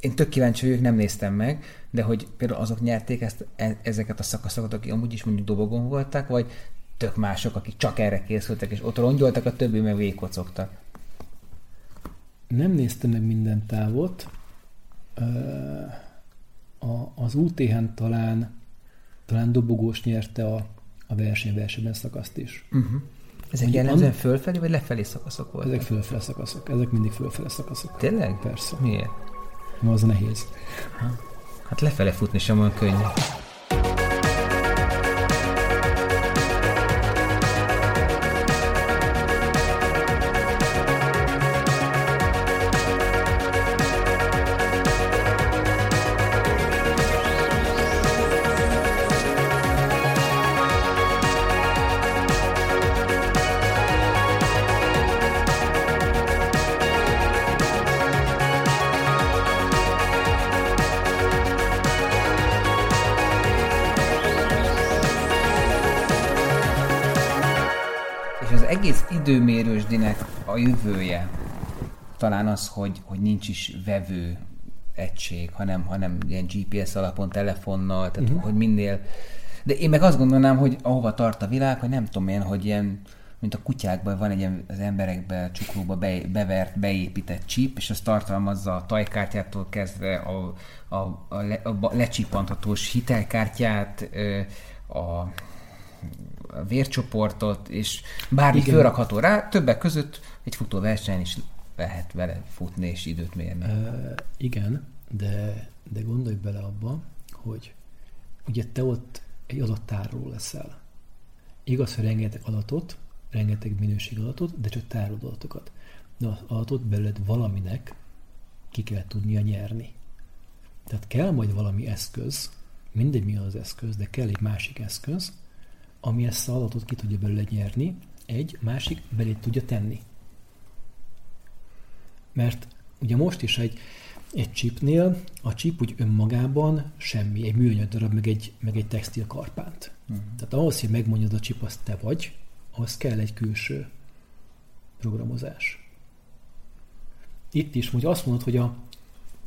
én tök kíváncsi vagyok, nem néztem meg, de hogy például azok nyerték ezt, e- ezeket a szakaszokat, akik amúgy is mondjuk dobogon voltak, vagy tök mások, akik csak erre készültek, és ott rongyoltak, a többi meg végkocogtak. Nem néztem meg minden távot. A, az UTH-n talán, talán dobogós nyerte a, a verseny versenyben szakaszt is. Uh-huh. Ezek Mondjuk jellemzően an- fölfelé, vagy lefelé szakaszok voltak? Ezek fölfele szakaszok. Ezek mindig fölfele szakaszok. Tényleg? Persze. Miért? Ma az nehéz. Hát lefele futni sem olyan könnyű. A jövője talán az, hogy, hogy nincs is vevő egység, hanem, hanem ilyen GPS alapon, telefonnal, tehát uh-huh. hogy minél... De én meg azt gondolnám, hogy ahova tart a világ, hogy nem tudom én, hogy ilyen mint a kutyákban van egy ilyen az emberekbe, csuklóba be, bevert, beépített chip, és az tartalmazza a tajkártyától kezdve a, a, a, le, a lecsipanthatós hitelkártyát, a vércsoportot, és bármi Igen. fölrakható rá, többek között egy futóversenyen is lehet vele futni és időt mérni. Uh, igen, de, de gondolj bele abba, hogy ugye te ott egy adattárról leszel. Igaz, hogy rengeteg adatot, rengeteg minőség adatot, de csak tárolod adatokat. De az adatot belőled valaminek ki kell tudnia nyerni. Tehát kell majd valami eszköz, mindegy mi az eszköz, de kell egy másik eszköz, ami ezt az adatot ki tudja belőle nyerni, egy, másik belé tudja tenni. Mert ugye most is egy, egy chipnél a chip úgy önmagában semmi, egy műanyag darab, meg egy, meg egy textil karpánt. Uh-huh. Tehát ahhoz, hogy megmondjad a chip, azt te vagy, ahhoz kell egy külső programozás. Itt is, hogy azt mondod, hogy a,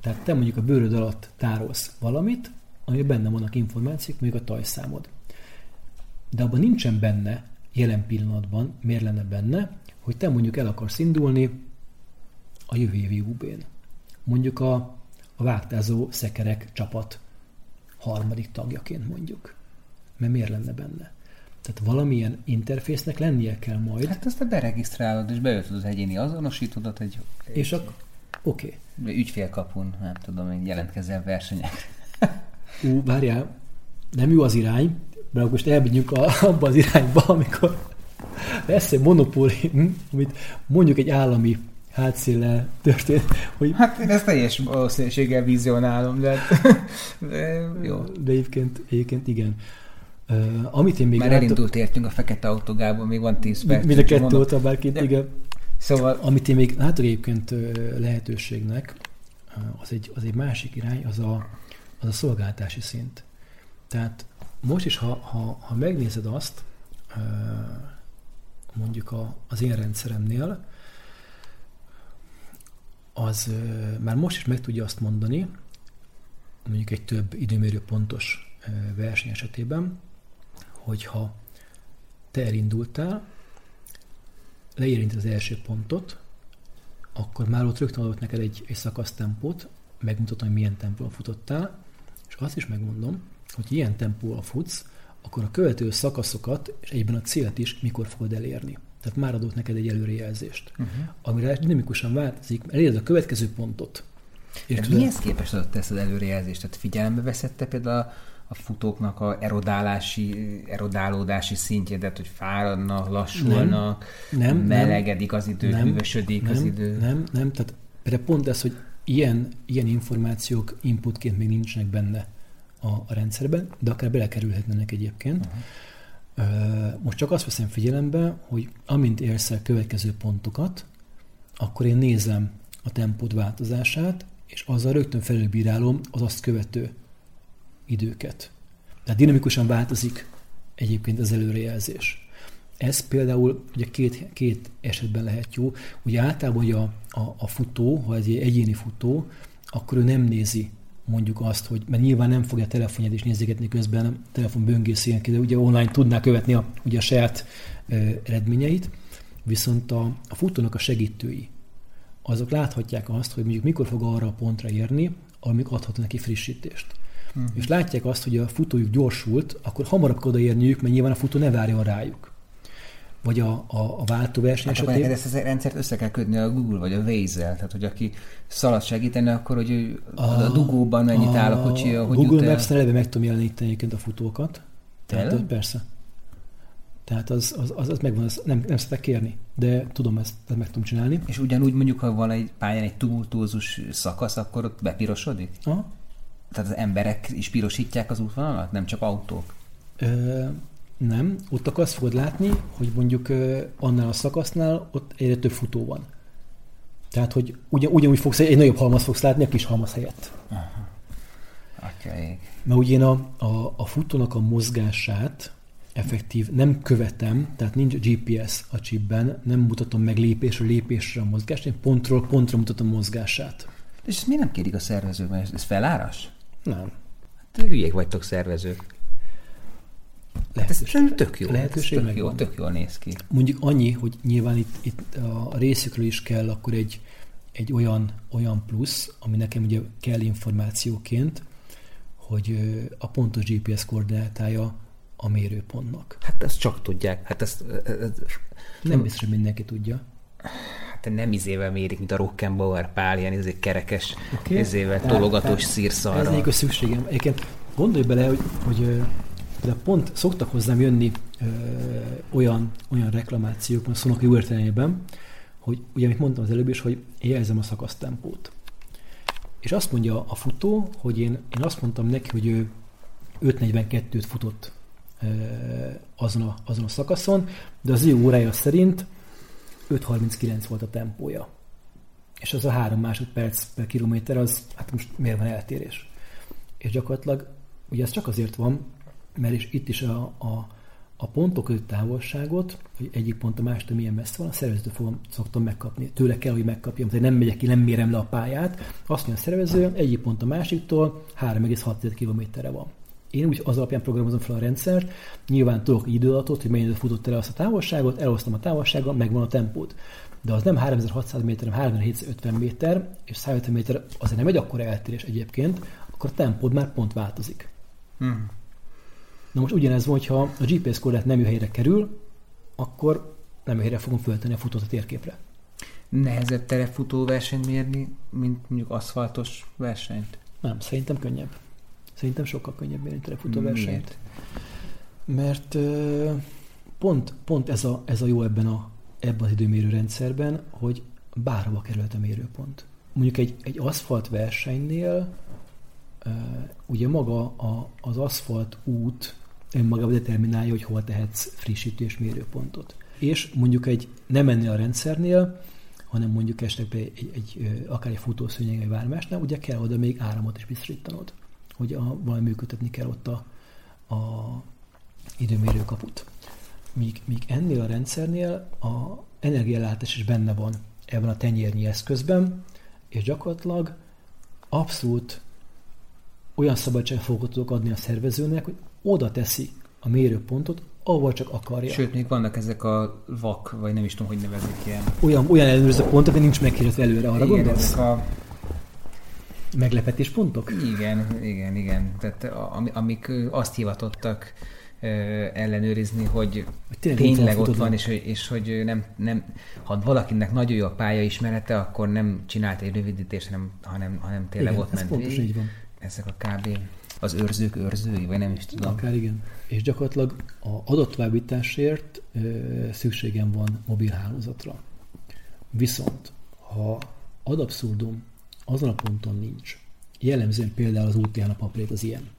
tehát te mondjuk a bőröd alatt tárolsz valamit, ami benne vannak információk, mondjuk a tajszámod. De abban nincsen benne jelen pillanatban, miért lenne benne, hogy te mondjuk el akarsz indulni a jövő évi UB-n. Mondjuk a, a vágtázó szekerek csapat harmadik tagjaként mondjuk. Mert miért lenne benne? Tehát valamilyen interfésznek lennie kell majd. Hát ezt te beregisztrálod, és beöltöd az egyéni azonosítódat egy... És akkor, oké. Okay. Ügyfélkapun, nem tudom, hogy jelentkezel versenyek. Ú, várjál, nem jó az irány, mert most elmegyünk abba az irányba, amikor lesz egy monopólium, amit mondjuk egy állami hátszéllel történt. Hogy... Hát én ezt teljes valószínűséggel vizionálom, de, de jó. De egyébként, egyébként igen. Uh, amit én még Már látok... elindult értünk a fekete autógából, még van 10 perc. Mind a kettő óta bárként, igen. Szóval... Amit én még látok egyébként lehetőségnek, az egy, az egy másik irány, az a, az a szolgáltási szint. Tehát most is, ha, ha, ha megnézed azt, mondjuk a, az én rendszeremnél, az már most is meg tudja azt mondani, mondjuk egy több időmérő pontos verseny esetében, hogyha te elindultál, leérint az első pontot, akkor már ott rögtön adott neked egy, egy szakasztempót, megmutatom, hogy milyen tempóval futottál, és azt is megmondom, hogy ilyen tempóval futsz, akkor a követő szakaszokat, és egyben a célt is mikor fogod elérni. Tehát már adott neked egy előrejelzést, uh-huh. amire dinamikusan változik, eléred a következő pontot. És De mihez képest adott ezt az előrejelzést? Tehát figyelembe veszette például a, a futóknak a erodálási, erodálódási szintjét, hogy fáradnak, lassulnak, nem, nem, melegedik az idő, nem, hűvösödik nem, az idő. Nem, nem, tehát például pont ez, hogy ilyen, ilyen információk inputként még nincsenek benne a, a rendszerben, de akár belekerülhetnek egyébként. Uh-huh most csak azt veszem figyelembe, hogy amint érsz el következő pontokat, akkor én nézem a tempód változását, és azzal rögtön felülbírálom az azt követő időket. Tehát dinamikusan változik egyébként az előrejelzés. Ez például ugye két, két esetben lehet jó. Ugye általában ugye a, a, a futó, ha egy egyéni futó, akkor ő nem nézi mondjuk azt, hogy mert nyilván nem fogja a telefonját is nézegetni közben, a telefon böngészi de ugye online tudná követni a, ugye a saját ö, eredményeit, viszont a, a futónak a segítői, azok láthatják azt, hogy mondjuk mikor fog arra a pontra érni, amik adhat neki frissítést. Uh-huh. És látják azt, hogy a futójuk gyorsult, akkor hamarabb kell odaérniük, mert nyilván a futó ne várjon rájuk vagy a, a, a váltóverseny hát esetében. ezt a rendszert össze kell kötni a Google vagy a Waze-zel, tehát hogy aki szalad segíteni, akkor hogy a, a dugóban mennyit a, áll a kocsi, hogy Google Maps eleve meg tudom jeleníteni egyébként a futókat. Tehát, az, persze. Tehát az, az, az, az megvan, az nem, nem szeretek kérni, de tudom ezt, ezt meg tudom csinálni. És ugyanúgy mondjuk, ha van egy pályán egy tumultózus szakasz, akkor ott bepirosodik? Aha. Tehát az emberek is pirosítják az útvonalat, nem csak autók? Ö, nem, ott akkor azt fogod látni, hogy mondjuk annál a szakasznál ott egyre több futó van. Tehát, hogy ugyan, ugyanúgy fogsz, egy nagyobb halmaz fogsz látni a kis halmaz helyett. Aha. Okay. Mert ugye én a, a, a futónak a mozgását, effektív, nem követem, tehát nincs GPS a chipben, nem mutatom meg lépésről lépésre a mozgást, én pontról pontra mutatom a mozgását. És ezt miért nem kérik a szervezők, mert ez feláras? Nem. Hát hülyék vagytok szervezők. Hát ez Lehetőség, tök jó. lehetőség tök jó, tök jól néz ki. Mondjuk annyi, hogy nyilván itt, itt a részükről is kell akkor egy, egy olyan, olyan plusz, ami nekem ugye kell információként, hogy a pontos GPS koordinátája a mérőpontnak. Hát ezt csak tudják. Hát ezt, ez, Nem biztos, hogy mindenki tudja. hát nem izével mérik, mint a Rockenbauer pál, ilyen izé kerekes, okay. izével tologatós tehát Ez egyik a szükségem. Egyébként gondolj bele, hogy, hogy például pont szoktak hozzám jönni ö, olyan, olyan reklamációk, a szónak jó értelemben, hogy ugye, amit mondtam az előbb is, hogy jelzem a szakasztempót. És azt mondja a futó, hogy én, én azt mondtam neki, hogy ő 5.42-t futott ö, azon a, azon a szakaszon, de az ő órája szerint 5.39 volt a tempója. És az a három másodperc per kilométer, az hát most miért van eltérés? És gyakorlatilag ugye ez csak azért van, mert is itt is a, a, a pontok között távolságot, hogy egyik pont a mástól milyen messze van, a szervezőtől fogom, szoktam megkapni. Tőle kell, hogy megkapjam, tehát nem megyek ki, nem mérem le a pályát. Azt mondja a szervező, egyik pont a másiktól 3,6 kilométerre van. Én úgy az alapján programozom fel a rendszert, nyilván tudok időadatot, hogy mennyire futott el azt a távolságot, elosztom a távolsággal, megvan a tempót. De az nem 3600 méter, hanem 3750 méter, és 150 méter azért nem egy akkora eltérés egyébként, akkor a tempód már pont változik. Hmm. Na most ugyanez van, hogyha a GPS koordinát nem helyre kerül, akkor nem helyre fogom föltenni a futót a térképre. Nehezebb terepfutó versenyt mérni, mint mondjuk aszfaltos versenyt? Nem, szerintem könnyebb. Szerintem sokkal könnyebb mérni a futóversenyt. Miért? Mert pont, pont ez, a, ez a jó ebben, a, ebben az időmérő rendszerben, hogy bárhova került a mérőpont. Mondjuk egy, egy aszfalt versenynél ugye maga a, az aszfalt út önmagában determinálja, hogy hol tehetsz frissítés mérőpontot. És mondjuk egy nem ennél a rendszernél, hanem mondjuk esetleg egy, egy, akár egy futószőnyeg, vagy bármi másnál, ugye kell oda még áramot is biztosítanod, hogy a, valami működtetni kell ott a, a időmérő kaput. Míg, míg ennél a rendszernél a energiállátás is benne van ebben a tenyérnyi eszközben, és gyakorlatilag abszolút olyan szabadságfogot tudok adni a szervezőnek, hogy oda teszi a mérőpontot, ahol csak akarja. Sőt, még vannak ezek a vak, vagy nem is tudom, hogy nevezik ilyen. Olyan, olyan ellenőrző pontok, hogy nincs meghirdetve előre, arra igen, gondolsz? ezek a, Meglepetés pontok? igen, igen, igen. Tehát amik azt hivatottak ellenőrizni, hogy tényleg ott tényleg ott van, és, hogy- és hogy nem, nem, ha valakinek nagyon jó a pályaismerete, akkor nem csinált egy rövidítést, hanem, hanem, hanem tényleg Igen, ott ez ment végig. így van. Ezek a kb. Az őrzők őrzői, vagy nem is tudom. Akár igen. És gyakorlatilag a adattovábbításért ö, szükségem van mobilhálózatra. Viszont, ha ad abszurdum azon a ponton nincs, jellemzően például az útján a paprét az ilyen.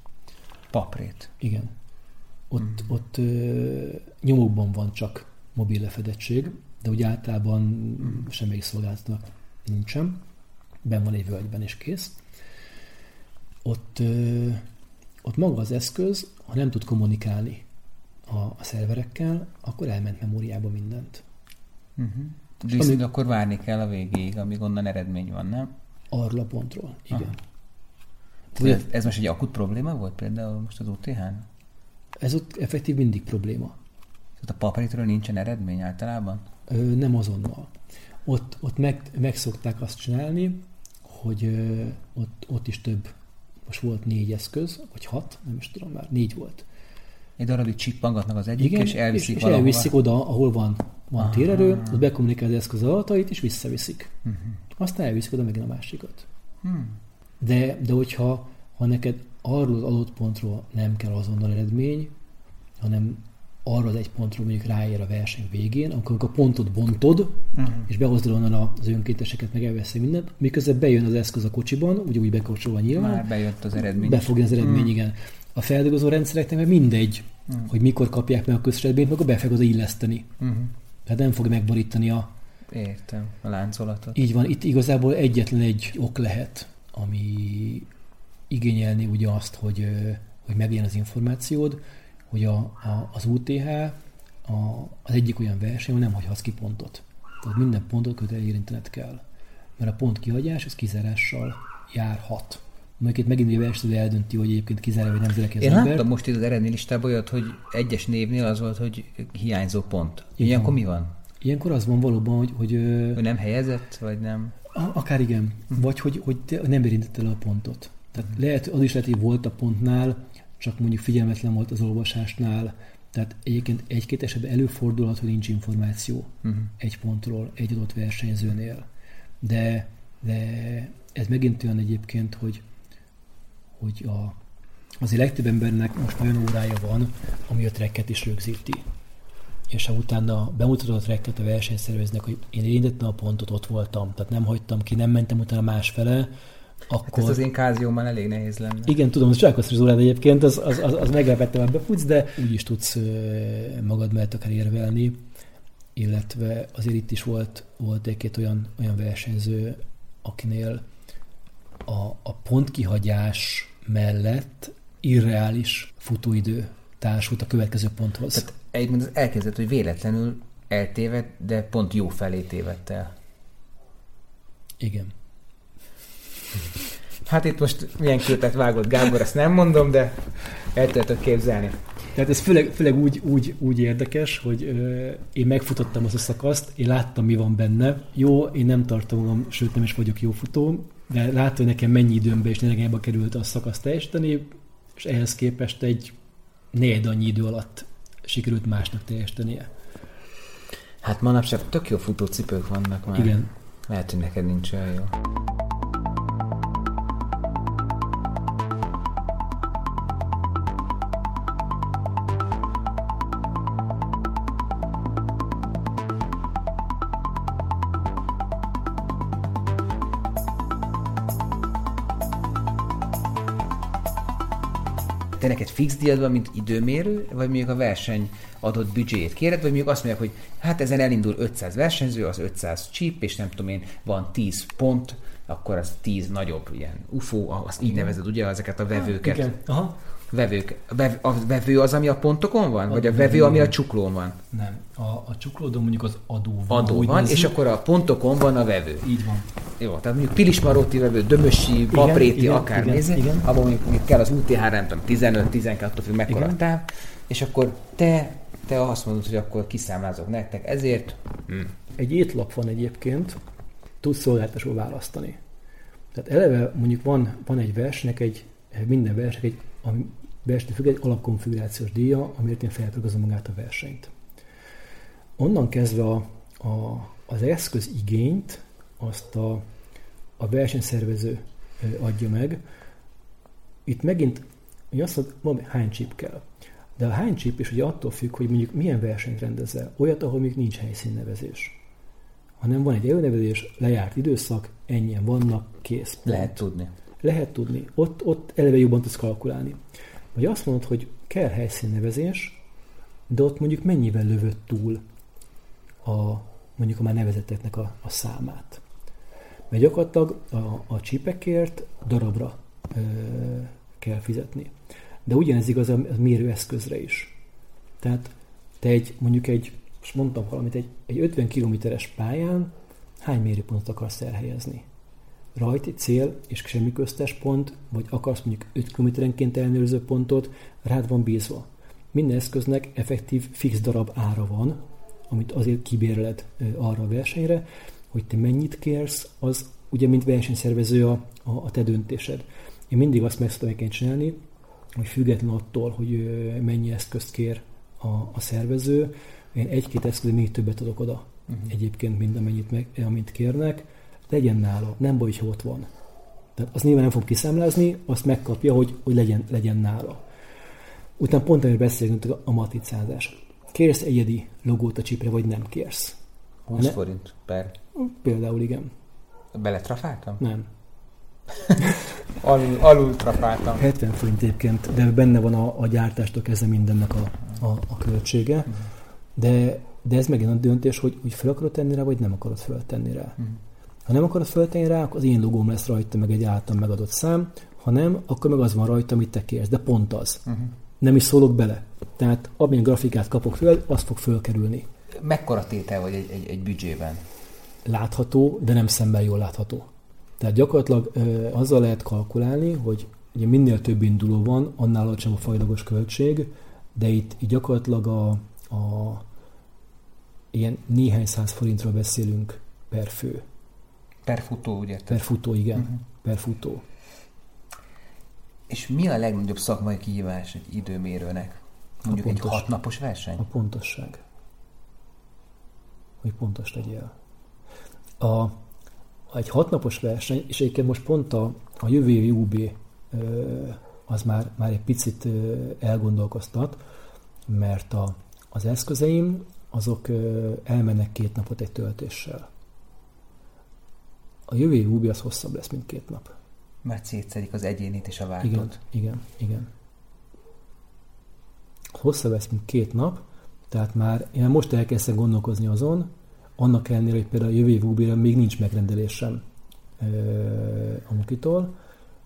Paprét. Igen. Ott, mm. ott ö, nyomokban van csak mobil lefedettség, de úgy általában mm. semmelyik szolgáltatnak nincsen. Ben van egy völgyben és kész. Ott, ö, ott maga az eszköz, ha nem tud kommunikálni a, a szerverekkel, akkor elment memóriába mindent. Uh-huh. Viszont akkor várni kell a végéig, amíg onnan eredmény van, nem? Arról a pontról. Igen. Aha. Ugye- Ez, ez most egy akut probléma volt például most az UTH-n? Ez ott effektív mindig probléma. Tehát a papritről nincsen eredmény általában? Ö, nem azonnal. Ott, ott meg, meg szokták azt csinálni, hogy ö, ott, ott is több, most volt négy eszköz, vagy hat, nem is tudom már, négy volt. Egy darabig csippangatnak az egyik, és elviszik és, és valahova. elviszik oda, ahol van, van Aha. térerő, ott bekommunikál az eszköz adatait, és visszaviszik. Uh-huh. Aztán elviszik oda megint a másikat. Hmm. De, de hogyha ha neked arról az adott pontról nem kell azonnal eredmény, hanem arra az egy pontról mondjuk ráér a verseny végén, amikor a pontot bontod, Uh-huh. és behozod onnan az önkénteseket, meg elveszi mindent, miközben bejön az eszköz a kocsiban, ugye úgy bekapcsolva nyilván, Már bejött az eredmény. befogja az eredmény, Mm. igen. A feldolgozó rendszereknek meg mindegy, Mm. hogy mikor kapják meg a közös eredményt, meg a be fog oda illeszteni. Uh-huh. Tehát nem fog megborítani a... Értem, a láncolatot. Így van, itt igazából egyetlen egy ok lehet, ami igényelni ugye azt, hogy, hogy meglegyen az információd, hogy a, a, az UTH a, az egyik olyan verseny, ahol nem hagyhatsz ki pontot. Tehát minden pontot kötően érintened kell. Mert a pont kihagyás, ez kizárással járhat. Mondjuk itt megint egy versenyző eldönti, hogy egyébként kizárja, vagy nem zárja ki az Én ember. láttam most itt az eredménylistában olyat, hogy egyes névnél az volt, hogy hiányzó pont. Így Ilyenkor mi van? Ilyenkor az van valóban, hogy, hogy Hogy nem helyezett, vagy nem? akár igen, vagy hogy, hogy nem érintette le a pontot. Tehát lehet, az is lehet, hogy volt a pontnál, csak mondjuk figyelmetlen volt az olvasásnál, tehát egyébként egy-két esetben előfordulhat, hogy nincs információ Uh-huh. egy pontról egy adott versenyzőnél. De, de ez megint olyan egyébként, hogy, hogy a, azért legtöbb embernek most olyan órája van, ami a tracket is rögzíti. És ha utána bemutatod a tracket a versenyszerveznek, hogy én érintettem a pontot, ott voltam, tehát nem hagytam ki, nem mentem utána másfele, Hát akkor... ez az én káziómmal elég nehéz lenne. Igen, tudom, hogy csálkoztatás órád egyébként, az, az, az, az meglepettem, hogy befutsz, de úgy is tudsz magad mellett akár érvelni, illetve azért itt is volt, volt egy-két olyan, olyan versenyző, akinél a, a pontkihagyás mellett irreális futóidő társult a következő ponthoz. Tehát egyébként az elkezdett, hogy véletlenül eltévedt, de pont jó felé tévedt el. Igen. Hát itt most milyen kötet vágott Gábor, ezt nem mondom, de el tudjátok képzelni. Tehát ez főleg, főleg úgy, úgy, úgy érdekes, hogy ö, én megfutottam azt a szakaszt, én láttam, mi van benne. Jó, én nem tartom magam, sőt nem is vagyok jó futó, de láttam, hogy nekem mennyi időmbe és nekem került a szakaszt teljesíteni, és ehhez képest egy négy annyi idő alatt sikerült másnak teljesítenie. Hát manapság tök jó futócipők vannak már. Igen. Lehet, hogy neked nincs olyan jó. Fix díjad van, mint időmérő, vagy mondjuk a verseny adott büdzséjét kéred, vagy mondjuk azt mondják, hogy hát ezen elindul 500 versenyző, az 500 chip, és nem tudom én, van 10 pont, akkor az 10 nagyobb ilyen UFO, azt így nevezed ugye ezeket a vevőket. Igen. Aha. Vevők. A, vev, a vevő az, ami a pontokon van? Vagy a vevő, ami a csuklón van? Nem. A, a csuklódon mondjuk az adó van. Adó van, nézzük. és akkor a pontokon van a vevő. Így van. Jó, tehát mondjuk Pilis Marotti vevő, Dömösi, Papréti, igen, akár igen, igen. abban mondjuk, mondjuk kell az UTH, nem tudom, 15, 12, attól függ mekkora Igen. táv, és akkor te, te azt mondod, hogy akkor kiszámlázok nektek ezért. Hm. Egy étlap van egyébként, tudsz szolgáltatásról választani. Tehát eleve mondjuk van, van egy versnek, egy, minden versnek egy, a verseny függ egy alapkonfigurációs díja, amiért én felprogazom magát a versenyt. Onnan kezdve a, a, az eszköz igényt azt a, a versenyszervező adja meg. Itt megint, hogy azt mondod, van, hány chip kell. De a hány chip is ugye attól függ, hogy mondjuk milyen versenyt rendezel. Olyat, ahol még nincs helyszínnevezés. Hanem van egy előnevezés, lejárt időszak, ennyien vannak, kész. Lehet tudni. Lehet tudni. Ott, ott eleve jobban tudsz kalkulálni. Vagy azt mondod, hogy kell helyszínnevezés, de ott mondjuk mennyivel lövött túl a, mondjuk a már nevezetteknek a, a számát. Mert gyakorlatilag a, a csipekért darabra ö, kell fizetni. De ugyanez igaz a mérőeszközre is. Tehát te egy, mondjuk egy, most mondtam valamit, egy, egy 50 kilométeres pályán hány mérőpontot akarsz elhelyezni? Rajti cél és semmi köztes pont, vagy akarsz mondjuk 5 kilométerenként ellenőrző pontot, rád van bízva. Minden eszköznek effektív fix darab ára van, amit azért kibérled arra a versenyre, hogy te mennyit kérsz, az ugye mint versenyszervező a, a, a te döntésed. Én mindig azt meg szoktam egyébként csinálni, hogy független attól, hogy mennyi eszközt kér a, a szervező, én egy-két eszköz még többet adok oda uh-huh. egyébként, mint amennyit meg, amit kérnek, legyen nála, nem baj, hogy ott van. Tehát azt nyilván nem fog kiszámlázni, azt megkapja, hogy, hogy legyen, legyen nála. Utána pont amiről beszélünk, a matricázás. Kérsz egyedi logót a csipre, vagy nem kérsz? 20 Ne- forint per. Például igen. Beletrafáltam? Nem. Alul, alul trafáltam. 70 forint egyébként, de benne van a, a gyártástól kezdve mindennek a, a, a költsége. De, de ez megint a döntés, hogy, hogy fel akarod tenni rá, vagy nem akarod föltenni rá. Mhm. Ha nem akarod föltenni rá, akkor az én logóm lesz rajta, meg egy általam megadott szám. Ha nem, akkor meg az van rajta, amit te kérsz, de pont az. Uh-huh. Nem is szólok bele. Tehát amilyen grafikát kapok föl, az fog fölkerülni. Mekkora tétel vagy egy, egy, egy büdzsében? Látható, de nem szemben jól látható. Tehát gyakorlatilag ö, azzal lehet kalkulálni, hogy ugye minél több induló van, annál alacsonyabb a fajlagos költség, de itt, itt gyakorlatilag a, a ilyen néhány száz forintról beszélünk per fő. Per futó, ugye? Per futó, igen. Uh-huh. Per futó. És mi a legnagyobb szakmai kihívás egy időmérőnek? Mondjuk pontos, egy hatnapos verseny? A pontosság. Hogy pontos legyél. A, egy hatnapos verseny, és egyébként most pont a, a jövő évi UB az már, már egy picit elgondolkoztat, mert a, az eszközeim azok elmennek két napot egy töltéssel. A jövő évi UB az hosszabb lesz, mint két nap. Mert szétszedik az egyénit és a váltot. Igen, igen, igen. Hosszabb lesz, mint két nap, tehát már én most elkezdtem gondolkozni azon, annak ellenére, hogy például a jövő év még nincs megrendelésem a Mukitól,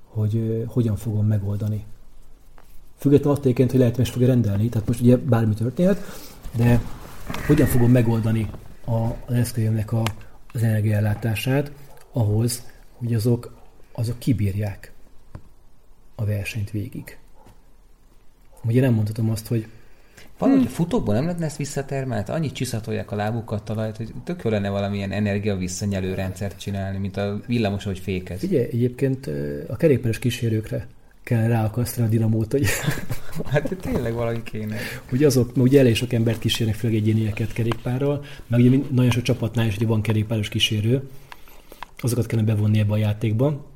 hogy hogyan fogom megoldani. Függetlenül attól hogy lehet, hogy fogja rendelni, tehát most ugye bármi történhet, de hogyan fogom megoldani a, az eszközömnek a, az energiállátását ahhoz, hogy azok, azok kibírják a versenyt végig. Ugye nem mondhatom azt, hogy Valahogy hmm. a futókból nem lehetne ezt visszatermelni? Hát annyit csiszatolják a lábukat talajt, hogy tök jó lenne valamilyen energia visszanyelő rendszert csinálni, mint a villamos, hogy fékez. Ugye, egyébként a kerékpáros kísérőkre kell ráakasztani a dinamót, hogy... hát tényleg valami kéne. Hogy azok, mert ugye elég sok embert kísérnek, főleg egyénieket kerékpárral, meg ugye nagyon sok csapatnál is hogy van kerékpáros kísérő, azokat kellene bevonni ebbe a játékba,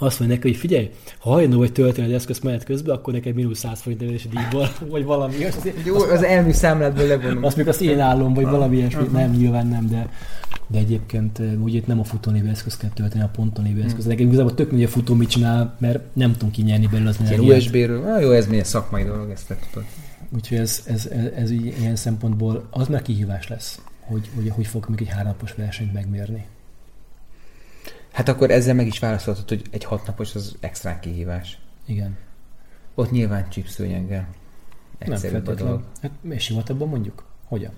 azt mondja neki, hogy figyelj, ha hajlandó vagy tölteni az eszköz menet közben, akkor neked mínusz 100 forint emelési díjból, vagy valami. Az, Jó, az, az elmű számlátból levonom. Azt még azt én állom, vagy valami ilyesmi. Uh-huh. Nem, nyilván nem, de, de egyébként ugye itt nem a futónévű eszköz kell tölteni, a pontonévű eszköz. Uh-huh. Nekem igazából tök mindegy a futó mit csinál, mert nem tudom kinyerni belőle az Ilyen USB-ről, ah, jó, ez milyen szakmai dolog, ezt tudod. Úgyhogy ez, ez, ez, ez, ilyen szempontból az már kihívás lesz, hogy, hogy, hogy fog még egy háromnapos versenyt megmérni. Hát akkor ezzel meg is válaszolhatod, hogy egy hatnapos az extra kihívás. Igen. Ott nyilván csípszőnyeggel. Egyszerűbb Nem dolog. Hát és sivatagban mondjuk? Hogyan?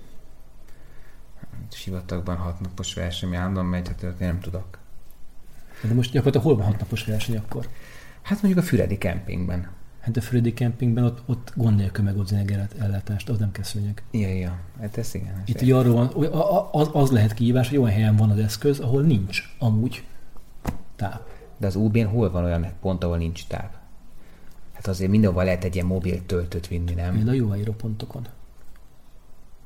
Hát, sivatagban hatnapos verseny, állandóan megy, hát én nem tudok. De most gyakorlatilag hol van hatnapos verseny akkor? Hát mondjuk a Füredi kempingben. Hát a Füredi kempingben ott, ott gond nélkül megoldani ellátást, az nem kell szőnyeg. Ja, ja, hát ez igen. Itt ugye arról van, az, az lehet kihívás, hogy olyan helyen van az eszköz, ahol nincs amúgy táp. De az UB-n hol van olyan pont, ahol nincs táp? Hát azért mindenhol lehet egy ilyen mobil töltőt vinni, nem? Mind a jó pontokon.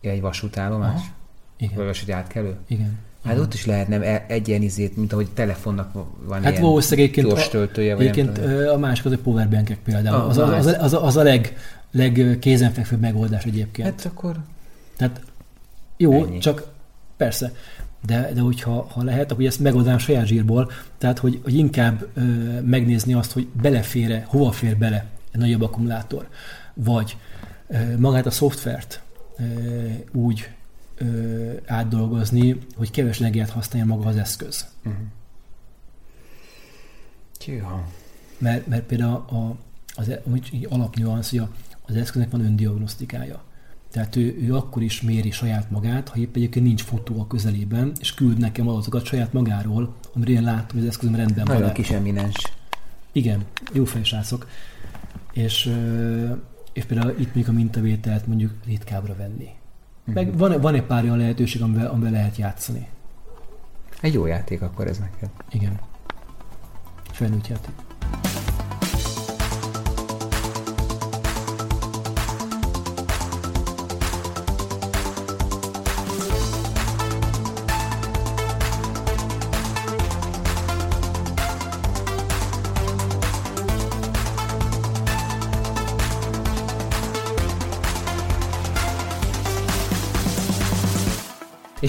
Ja, egy vasútállomás? Aha. Igen. Vagy vasúti átkelő? Igen. Hát ott is lehetne e- egy ilyen izét, mint ahogy telefonnak van hát ilyen egyébként gyors töltője. Vagy egyébként a másik az a powerbankek például. Ah, az, az, az, az, az, a leg, legkézenfekvőbb megoldás egyébként. Hát akkor... Tehát jó, Ennyi. csak persze de, de hogyha ha lehet, akkor ezt megoldanám saját zsírból, tehát hogy, hogy inkább ö, megnézni azt, hogy belefére, hova fér bele egy nagyobb akkumulátor, vagy ö, magát a szoftvert ö, úgy ö, átdolgozni, hogy kevés energiát használja maga az eszköz. Uh-huh. Mert, mert például a, az, az alapnyuansz, hogy az eszköznek van öndiagnosztikája. Tehát ő, ő akkor is méri saját magát, ha épp egyébként nincs fotó a közelében, és küld nekem adatokat saját magáról, amire én látom, hogy az eszközöm rendben van. Nagyon kis eminens. Igen, jó fejsrácok. És, és például itt még a mintavételt mondjuk ritkábbra venni. Meg uh-huh. van, van egy pár olyan lehetőség, amivel, amivel lehet játszani. Egy jó játék akkor ez neked. Igen. Felnőtt játék.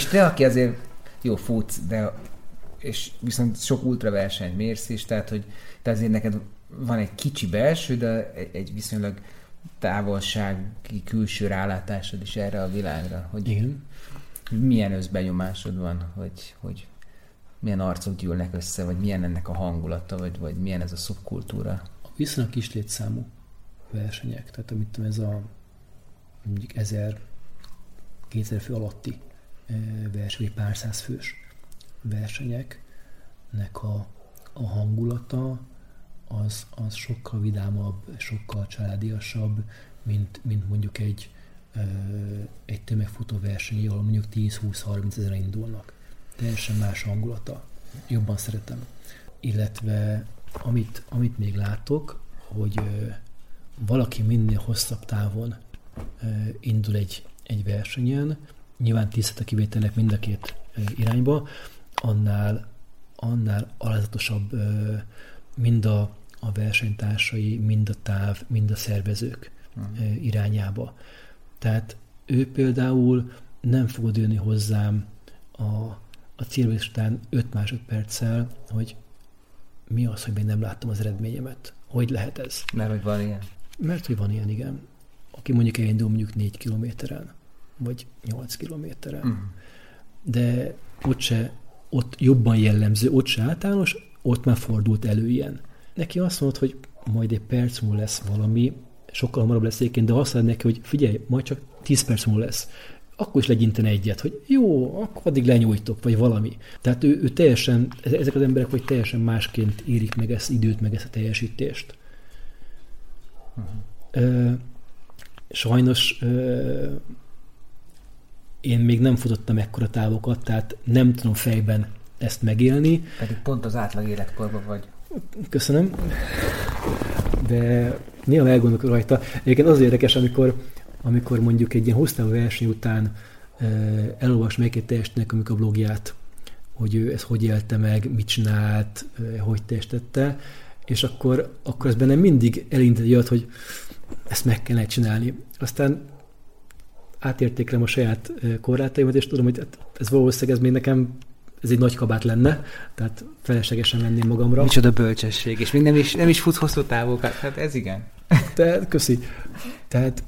És te, aki azért jó futsz, de és viszont sok ultraversenyt mérsz is, tehát hogy te azért neked van egy kicsi belső, de egy viszonylag távolsági külső rálátásod is erre a világra. Hogy Igen. Milyen összbenyomásod van, hogy, hogy milyen arcok gyűlnek össze, vagy milyen ennek a hangulata, vagy, vagy milyen ez a szubkultúra? Viszonylag kis létszámú versenyek. Tehát amit tudom, ez a mondjuk 1000 2000 fő alatti verseny, vagy pár száz fős versenyeknek a, a hangulata az, az sokkal vidámabb, sokkal családiasabb, mint, mint mondjuk egy, egy tömegfutó verseny, ahol mondjuk 10-20-30 ezer indulnak. Teljesen más hangulata. Jobban szeretem. Illetve amit, amit még látok, hogy valaki minél hosszabb távon indul egy, egy versenyen, nyilván tisztelt a kivételnek mind a két irányba, annál, annál alázatosabb mind a, a versenytársai, mind a táv, mind a szervezők uh-huh. irányába. Tehát ő például nem fogod jönni hozzám a, a célvés után 5 másodperccel, hogy mi az, hogy még nem láttam az eredményemet. Hogy lehet ez? Mert hogy van ilyen? Mert hogy van ilyen, igen. Aki mondjuk elindul mondjuk 4 kilométeren, vagy 8 kilométeren. Uh-huh. De ott se, ott jobban jellemző, ott se általános, ott már fordult elő ilyen. Neki azt mondod, hogy majd egy perc múlva lesz valami, sokkal hamarabb lesz egyébként, de azt mondod neki, hogy figyelj, majd csak 10 perc múlva lesz. Akkor is legyintene egyet, hogy jó, akkor addig lenyújtok, vagy valami. Tehát ő, ő teljesen, ezek az emberek vagy teljesen másként érik meg ezt időt, meg ezt a teljesítést. Uh-huh. sajnos én még nem futottam ekkora távokat, tehát nem tudom fejben ezt megélni. Pedig pont az átlag életkorban vagy. Köszönöm. De néha elgondolok rajta. Egyébként az érdekes, amikor, amikor mondjuk egy ilyen hosszú verseny után elolvas meg egy teljesítőnek a blogját, hogy ő ezt hogy élte meg, mit csinált, hogy teljesítette, és akkor, akkor ez bennem mindig elindult, hogy ezt meg kellene csinálni. Aztán átértékelem a saját korlátaimat, és tudom, hogy hát ez valószínűleg ez még nekem ez egy nagy kabát lenne, tehát feleslegesen venném magamra. Micsoda bölcsesség, és még nem is, nem is fut hosszú távokat, hát ez igen. Tehát, köszi. Tehát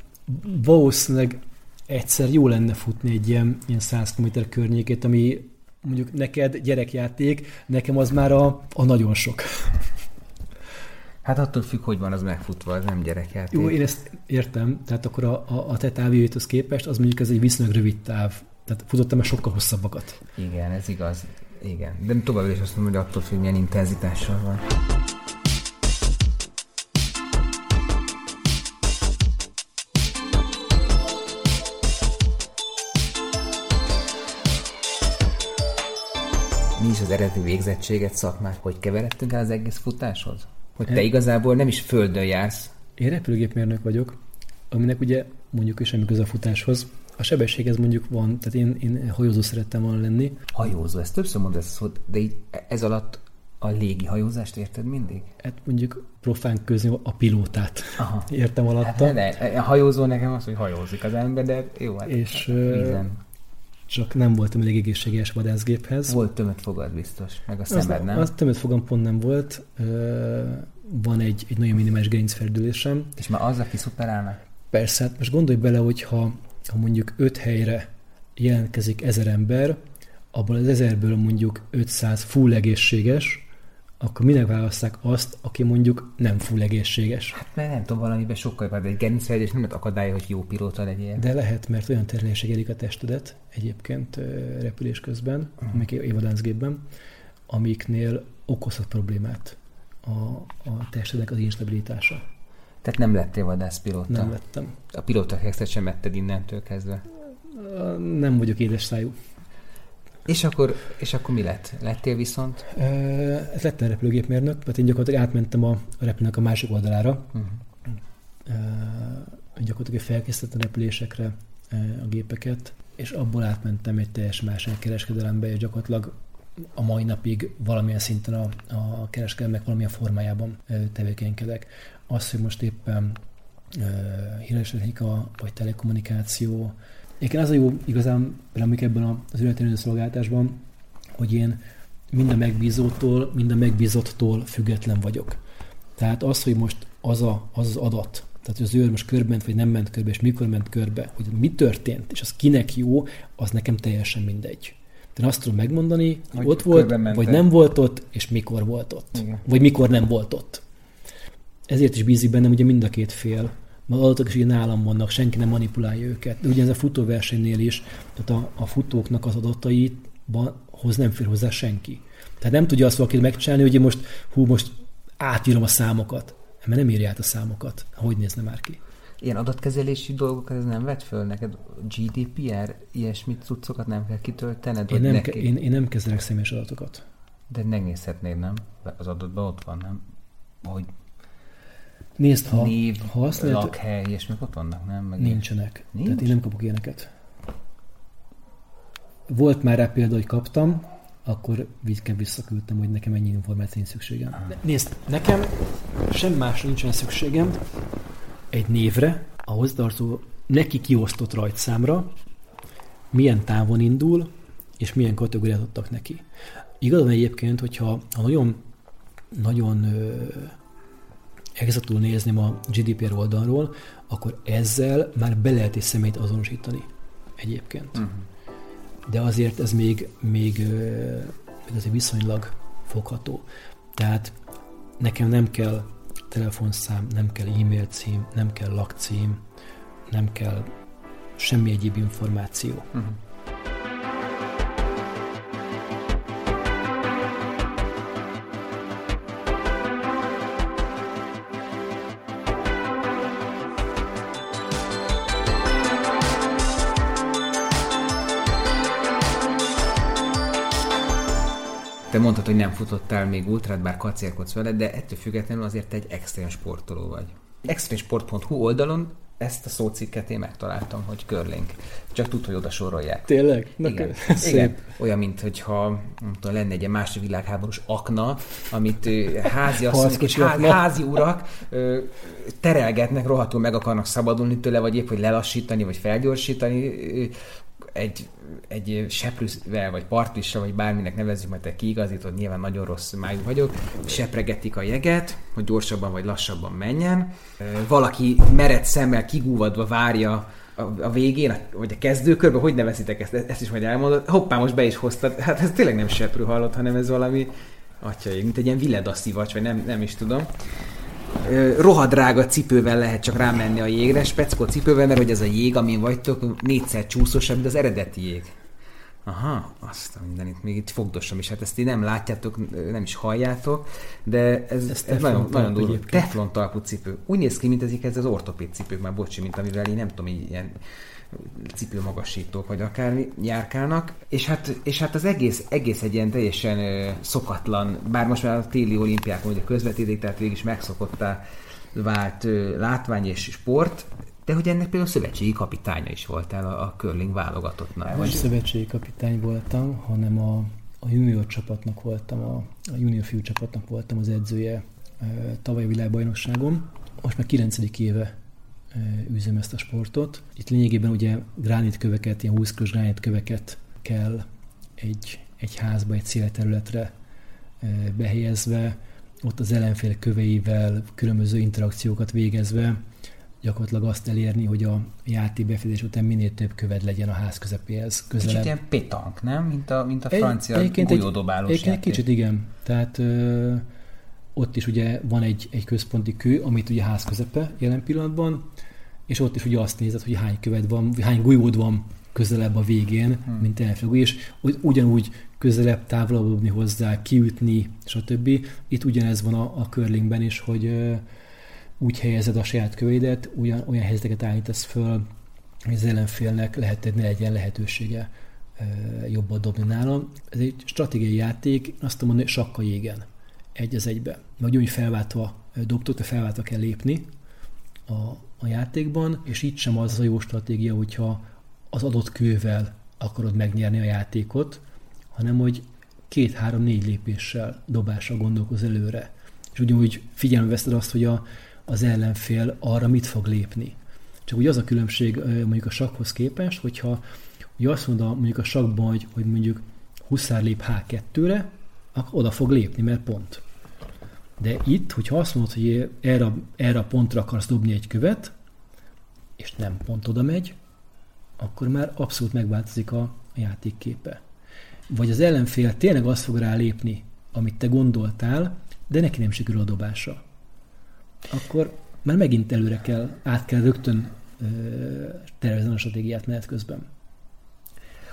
valószínűleg egyszer jó lenne futni egy ilyen, ilyen 100 km környékét, ami mondjuk neked gyerekjáték, nekem az már a, a nagyon sok. Hát attól függ, hogy van az megfutva, az nem gyerekjáték. Jó, én ezt értem, tehát akkor a, a, a te távjöjthoz képest, az mondjuk ez egy viszonylag rövid táv. Tehát futottam már sokkal hosszabbakat. Igen, ez igaz. Igen. De tovább is azt mondom, hogy attól függ, milyen intenzitással van. mi is az eredeti végzettséget, szakmát, hogy keveredtünk el az egész futáshoz? Hogy te igazából nem is földön jársz. Én repülőgépmérnök vagyok, aminek ugye mondjuk is semmi köze a futáshoz. A sebességhez mondjuk van, tehát én, én hajózó szerettem volna lenni. Hajózó, ezt többször mondod, de így ez alatt a légi hajózást érted mindig? Hát mondjuk profán közé a pilótát Aha. értem alatta. Hát, de, a hajózó nekem az, hogy hajózik az ember, de jó, hát és, vízen. Csak nem voltam elég egészséges vadászgéphez. Volt tömött fogad biztos, meg a szemed, az, nem? Az tömött fogam pont nem volt. Van egy, egy nagyon minimális gerincferdülésem. És már az, aki szuperálnak? Persze, hát most gondolj bele, hogy ha, ha mondjuk öt helyre jelentkezik ezer ember, abból az ezerből mondjuk 500 full egészséges, akkor minek választák azt, aki mondjuk nem full egészséges? Hát mert nem tudom, valamiben sokkal jobb, de egy gerincfejlődés nem akadálya, hogy jó pilóta legyél. De lehet, mert olyan terhelések érik a testedet egyébként repülés közben, uh-huh. amik évadáncgépben, amiknél okozhat problémát a, a testednek az instabilitása. Tehát nem lettél vadászpilóta? Nem lettem. A pilóta sem etted innentől kezdve? Nem vagyok édes szájú. És akkor, és akkor mi lett? Lettél viszont? Ez lettem repülőgépmérnök, tehát én gyakorlatilag átmentem a, a repülőnek a másik oldalára. Uh-huh. Gyakorlatilag felkészítettem repülésekre a gépeket, és abból átmentem egy teljes más kereskedelembe, és gyakorlatilag a mai napig valamilyen szinten a, a kereskedelmek valamilyen formájában tevékenykedek. Az, hogy most éppen híres vagy telekommunikáció, Egyébként az a jó igazán, amik ebben az ületlenő szolgáltásban, hogy én mind a megbízótól, mind a megbízottól független vagyok. Tehát az, hogy most az a, az, az adat, tehát hogy az őr most körbe vagy nem ment körbe, és mikor ment körbe, hogy mi történt, és az kinek jó, az nekem teljesen mindegy. De azt tudom megmondani, hogy, hogy ott volt, vagy nem volt ott, és mikor volt ott. Igen. Vagy mikor nem volt ott. ezért is bízik bennem ugye mind a két fél. Mert adatok is ugye nálam vannak, senki nem manipulálja őket. De ugye ez a futóversenynél is, tehát a, a futóknak az adatait hoz nem fér hozzá senki. Tehát nem tudja azt valaki megcsinálni, hogy most, hú, most átírom a számokat. Mert nem írja át a számokat. Hogy nézne már ki? Ilyen adatkezelési dolgok, ez nem vett föl neked? GDPR, ilyesmit cuccokat nem kell kitöltened? Én nem, ke- én, én nem kezelek személyes adatokat. De megnézhetnéd, nem? Az adatban ott van, nem? Hogy Nézd, ha, név, ha lehet, lakhely, ilyesmik ott vannak, nem? Meg nincsenek. Nincs? Tehát én nem kapok ilyeneket. Volt már rá példa, hogy kaptam, akkor visszaküldtem, hogy nekem ennyi információ szükségem. De nézd, nekem sem más nincsen szükségem egy névre, a hozzátartozó neki kiosztott rajtszámra, milyen távon indul, és milyen kategóriát adtak neki. Igazán egyébként, hogyha ha nagyon, nagyon exaktul nézném a GDPR oldalról, akkor ezzel már be lehet egy személyt azonosítani egyébként. Uh-huh. De azért ez még, még, még azért viszonylag fogható. Tehát nekem nem kell telefonszám, nem kell e-mail cím, nem kell lakcím, nem kell semmi egyéb információ. Uh-huh. Te mondtad, hogy nem futottál még ultrát, bár kacérkodsz vele, de ettől függetlenül azért egy extrém sportoló vagy. Extrémsport.hu oldalon ezt a szócikket én megtaláltam, hogy curling. Csak tud, hogy oda sorolják. Tényleg? Na igen. igen. Olyan, mint hogyha tudom, lenne egy második világháborús akna, amit házi asszonyok és házi, házi urak terelgetnek, rohadtul meg akarnak szabadulni tőle, vagy épp, hogy lelassítani, vagy felgyorsítani egy, egy seprűvel, vagy partissal, vagy bárminek nevezzük, mert te kiigazítod, nyilván nagyon rossz májú vagyok, sepregetik a jeget, hogy gyorsabban vagy lassabban menjen. Valaki mered szemmel kigúvadva várja a, végén, vagy a kezdőkörben, hogy nevezitek ezt, ezt is majd elmondod. Hoppá, most be is hoztad. Hát ez tényleg nem seprű hallott, hanem ez valami atyaig, mint egy ilyen villedaszivacs, vagy nem, nem is tudom rohadrága cipővel lehet csak rámenni a jégre, speckó cipővel, mert hogy ez a jég, amin vagytok, négyszer csúszósabb, mint az eredeti jég. Aha, azt a mindenit, még itt fogdosom is, hát ezt így nem látjátok, nem is halljátok, de ez, ez, ez nagyon, nagyon durva. Teflon talpú cipő. Úgy néz ki, mint ezek ez az ortopéd cipők, már bocsi, mint amivel én nem tudom, így ilyen cipőmagasítók, vagy akármi járkálnak, és hát, és hát az egész, egész egy ilyen teljesen ö, szokatlan, bár most már a téli olimpiákon ugye közvetítik, tehát végig is megszokottá vált ö, látvány és sport, de hogy ennek például szövetségi kapitánya is voltál a, a curling válogatottnál. Nem szövetségi kapitány voltam, hanem a, a junior csapatnak voltam, a, a junior fiú csapatnak voltam az edzője tavaly világbajnokságom. Most már 9. éve űzöm ezt a sportot. Itt lényegében ugye gránitköveket, ilyen 20 körös gránitköveket kell egy, egy házba, egy szélterületre behelyezve, ott az ellenfél köveivel különböző interakciókat végezve gyakorlatilag azt elérni, hogy a játék befejezés után minél több köved legyen a ház közepéhez. Közelebb. Kicsit ilyen pétank, nem? Mint a, mint a francia egy, golyódobálós egy, egy kicsit igen. Tehát ö, ott is ugye van egy, egy központi kő, amit ugye ház közepe jelen pillanatban, és ott is ugye azt nézed, hogy hány köved van, hány golyód van közelebb a végén, hmm. mint elfogó, és ugyanúgy közelebb, távolabb hozzá, kiütni, stb. Itt ugyanez van a, a curlingben is, hogy ö, úgy helyezed a saját köveidet, olyan, olyan helyzeteket állítasz föl, hogy az ellenfélnek lehet, ne legyen lehetősége ö, jobban dobni nálam. Ez egy stratégiai játék, azt mondom, hogy sakka jégen egy az egybe. Vagy úgy felváltva dobtok, te felváltva kell lépni a, a játékban, és itt sem az a jó stratégia, hogyha az adott kővel akarod megnyerni a játékot, hanem hogy két-három-négy lépéssel dobásra gondolkoz előre. És ugyanúgy figyelme veszed azt, hogy a, az ellenfél arra mit fog lépni. Csak ugye az a különbség mondjuk a sakhoz képest, hogyha ugye azt mondja mondjuk a sakban, hogy, hogy mondjuk huszár lép H2-re, akkor oda fog lépni, mert pont. De itt, hogyha azt mondod, hogy erre, erre a pontra akarsz dobni egy követ, és nem pont oda megy, akkor már abszolút megváltozik a, játékképe. Vagy az ellenfél tényleg azt fog rá lépni, amit te gondoltál, de neki nem sikerül a dobása. akkor már megint előre kell, át kell rögtön tervezni a stratégiát menet közben.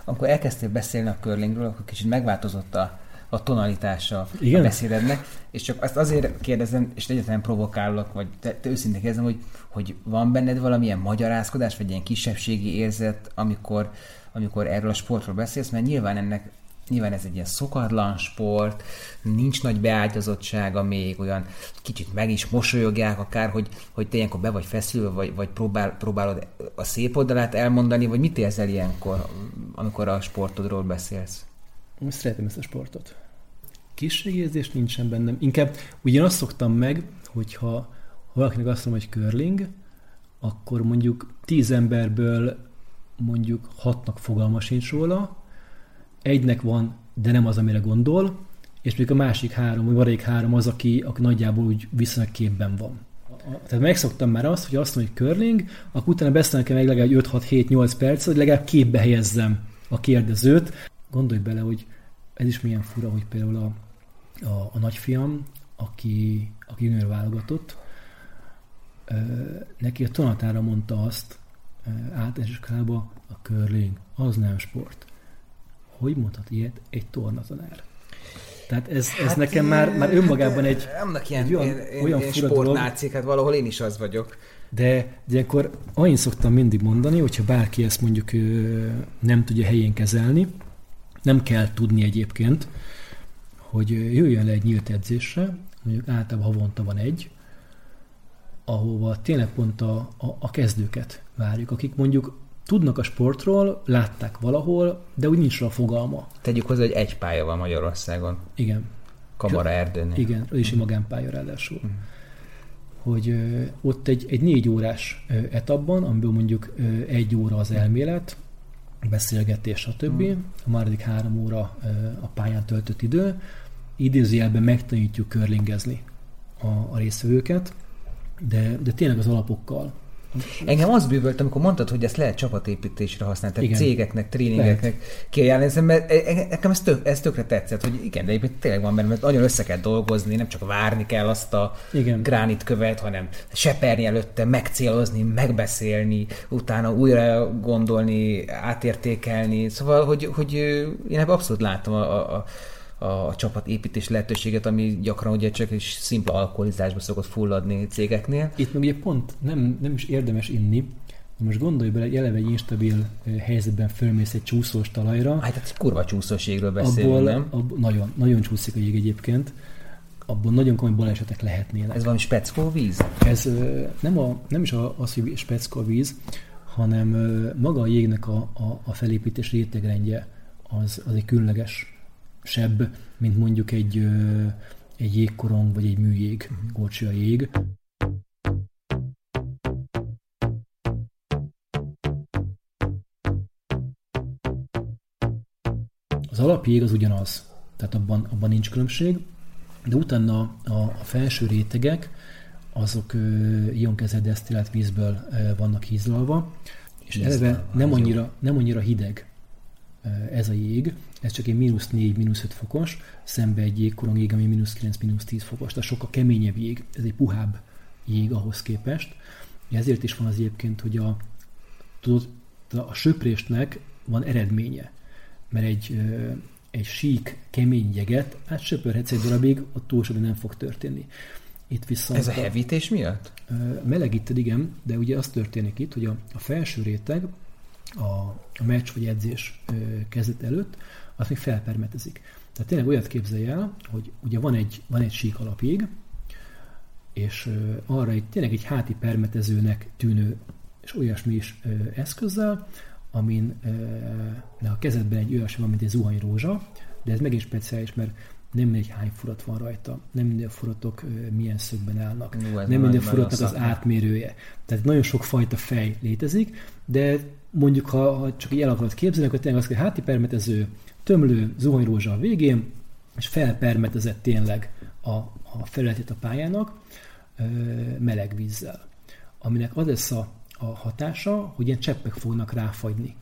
Amikor elkezdtél beszélni a curlingről, akkor kicsit megváltozott a, a tonalitása Igen? a beszédednek, és csak azt azért kérdezem, és egyetlen provokálok, vagy te, te őszintén kérdezem, hogy, hogy van benned valamilyen magyarázkodás, vagy ilyen kisebbségi érzet, amikor, amikor erről a sportról beszélsz, mert nyilván ennek Nyilván ez egy ilyen szokatlan sport, nincs nagy beágyazottsága még, olyan kicsit meg is mosolyogják akár, hogy, hogy te ilyenkor be vagy feszülve, vagy, vagy próbál, próbálod a szép oldalát elmondani, vagy mit érzel ilyenkor, amikor a sportodról beszélsz? Szeretem ezt a sportot. Kisségérzés nincsen bennem. Inkább ugyan azt szoktam meg, hogyha valakinek azt mondom, hogy curling, akkor mondjuk tíz emberből mondjuk hatnak fogalma sincs róla, egynek van, de nem az, amire gondol, és még a másik három, vagy maradék három az, aki, aki nagyjából úgy viszonylag képben van. Tehát megszoktam már azt, hogy azt mondom, hogy curling, akkor utána beszélnek meg legalább 5-6-7-8 perc, hogy legalább képbe helyezzem a kérdezőt. Gondolj bele, hogy ez is milyen fura, hogy például a, a, a nagyfiam, aki, aki junior válogatott, neki a tanatára mondta azt általános a curling, az nem sport hogy mondhat ilyet egy tornatanár? Tehát ez, ez hát nekem már, már önmagában egy, annak ilyen, egy olyan, olyan fura sportnácik, hát valahol én is az vagyok. De, de akkor annyit szoktam mindig mondani, hogyha bárki ezt mondjuk nem tudja helyén kezelni, nem kell tudni egyébként, hogy jöjjön le egy nyílt edzésre, mondjuk általában havonta van egy, ahova tényleg pont a, a, a kezdőket várjuk, akik mondjuk tudnak a sportról, látták valahol, de úgy nincs a fogalma. Tegyük hozzá, hogy egy pálya van Magyarországon. Igen. Kamara erdőnél. Igen, az is egy magánpálya ráadásul. Mm. Hogy ö, ott egy, egy négy órás ö, etapban, amiből mondjuk ö, egy óra az elmélet, beszélgetés, stb. Mm. A második három óra ö, a pályán töltött idő. Idézőjelben megtanítjuk körlingezni a, a részvevőket, de, de tényleg az alapokkal Engem az bűvölt, amikor mondtad, hogy ezt lehet csapatépítésre használni, tehát igen. cégeknek, tréningeknek kiajánlani, mert e- e- nekem ez, tök, ez tökre tetszett, hogy igen, de egyébként tényleg van mert nagyon össze kell dolgozni, nem csak várni kell azt a igen. gránit követ, hanem seperni előtte, megcélozni, megbeszélni, utána újra gondolni, átértékelni. Szóval, hogy, hogy én ebben abszolút látom a, a, a a csapatépítés lehetőséget, ami gyakran ugye csak is szimpla alkoholizásba szokott fulladni cégeknél. Itt meg ugye pont nem, nem is érdemes inni, most gondolj bele, egy eleve egy instabil helyzetben fölmész egy csúszós talajra. Hát, hát kurva csúszós jégről beszélünk, abból, nem? Abból, nagyon, nagyon csúszik a jég egyébként. Abból nagyon komoly balesetek lehetnének. Ez valami speckó víz? Ez nem, a, nem is az, hogy speckó víz, hanem maga a jégnek a, a, a felépítés rétegrendje az, az egy különleges sebb, mint mondjuk egy, egy jégkorong vagy egy műjég, uh-huh. górcsia jég. Az alapjég az ugyanaz, tehát abban, abban nincs különbség, de utána a, a felső rétegek, azok ionkezelt desztillált vízből vannak hízlalva, és eleve nem annyira, nem annyira hideg ez a jég, ez csak egy mínusz 4, mínusz 5 fokos, szembe egy jégkorong jég, ami mínusz 9, mínusz 10 fokos, tehát sokkal keményebb jég, ez egy puhább jég ahhoz képest. Ezért is van az egyébként, hogy a, tudod, a söprésnek van eredménye, mert egy, egy sík, kemény jeget, hát söpörhetsz egy darabig, ott túl nem fog történni. Itt viszont Ez a hevítés miatt? Melegíted, igen, de ugye az történik itt, hogy a, a felső réteg, a, a meccs vagy edzés kezdet előtt, az még felpermetezik. Tehát tényleg olyat képzelj el, hogy ugye van egy, van egy sík alapjég, és arra egy, tényleg egy háti permetezőnek tűnő és olyasmi is eszközzel, amin de a kezedben egy olyasmi van, mint egy zuhanyrózsa, de ez megint speciális, mert nem mindegy hány furat van rajta, nem minden furatok milyen szögben állnak, Nú, nem minden furatnak az átmérője. Tehát nagyon sok fajta fej létezik, de mondjuk ha, ha csak így el akarod képzelni, akkor tényleg az, hogy háti permetező, tömlő zuhanyrózsa a végén, és felpermetezett tényleg a, a felületét a pályának ö, meleg vízzel. Aminek az lesz a, a hatása, hogy ilyen cseppek fognak ráfagyni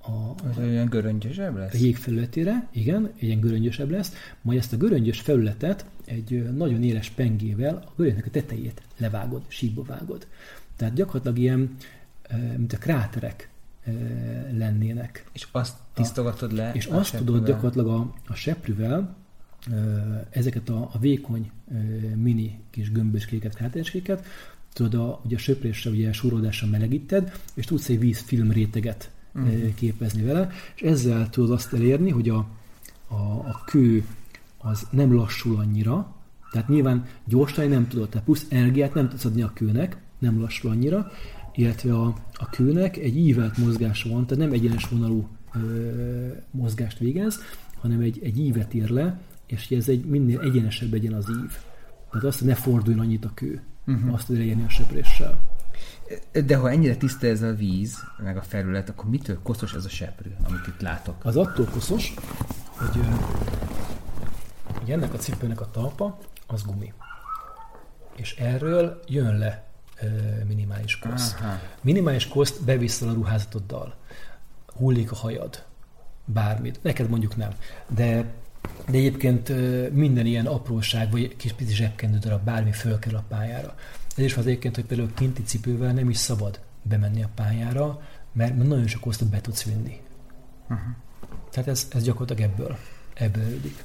a, a, Az olyan göröngyösebb lesz? a jég felületére, igen, ilyen göröngyösebb lesz, majd ezt a göröngyös felületet egy nagyon éles pengével a göröngynek a tetejét levágod, síkba vágod. Tehát gyakorlatilag ilyen, mint a kráterek lennének. És azt tisztogatod le? És azt tudod seprűvel? gyakorlatilag a, a seprűvel ezeket a, a vékony mini kis gömböskéket, kráterskéket, tudod, a, ugye a söprésre, ugye a súródásra melegíted, és tudsz egy vízfilm réteget uh-huh. képezni vele, és ezzel tudod azt elérni, hogy a, a, a kő az nem lassul annyira, tehát nyilván gyorsítani nem tudod, tehát plusz energiát nem tudsz adni a kőnek, nem lassul annyira, illetve a, a kőnek egy ívelt mozgása van, tehát nem egyenes vonalú ö, mozgást végez, hanem egy, egy ívet ír le, és ez egy minél egyenesebb legyen az ív. Tehát azt, hogy ne forduljon annyit a kő. Uh-huh. Azt tud elérni a söpréssel. De ha ennyire tiszta ez a víz, meg a felület, akkor mitől koszos ez a seprű, amit itt látok? Az attól koszos, hogy, hogy ennek a cipőnek a talpa az gumi. És erről jön le minimális kosz. Aha. Minimális koszt beviszel a ruházatoddal. Hullik a hajad. Bármit. Neked mondjuk nem. De, de egyébként minden ilyen apróság, vagy kis pici zsebkendő darab, bármi fölkerül a pályára. Ez is van az egyébként, hogy például kinti cipővel nem is szabad bemenni a pályára, mert nagyon sok kosztot be tudsz vinni. Aha. Tehát ez, ez gyakorlatilag ebből, ebből ölik.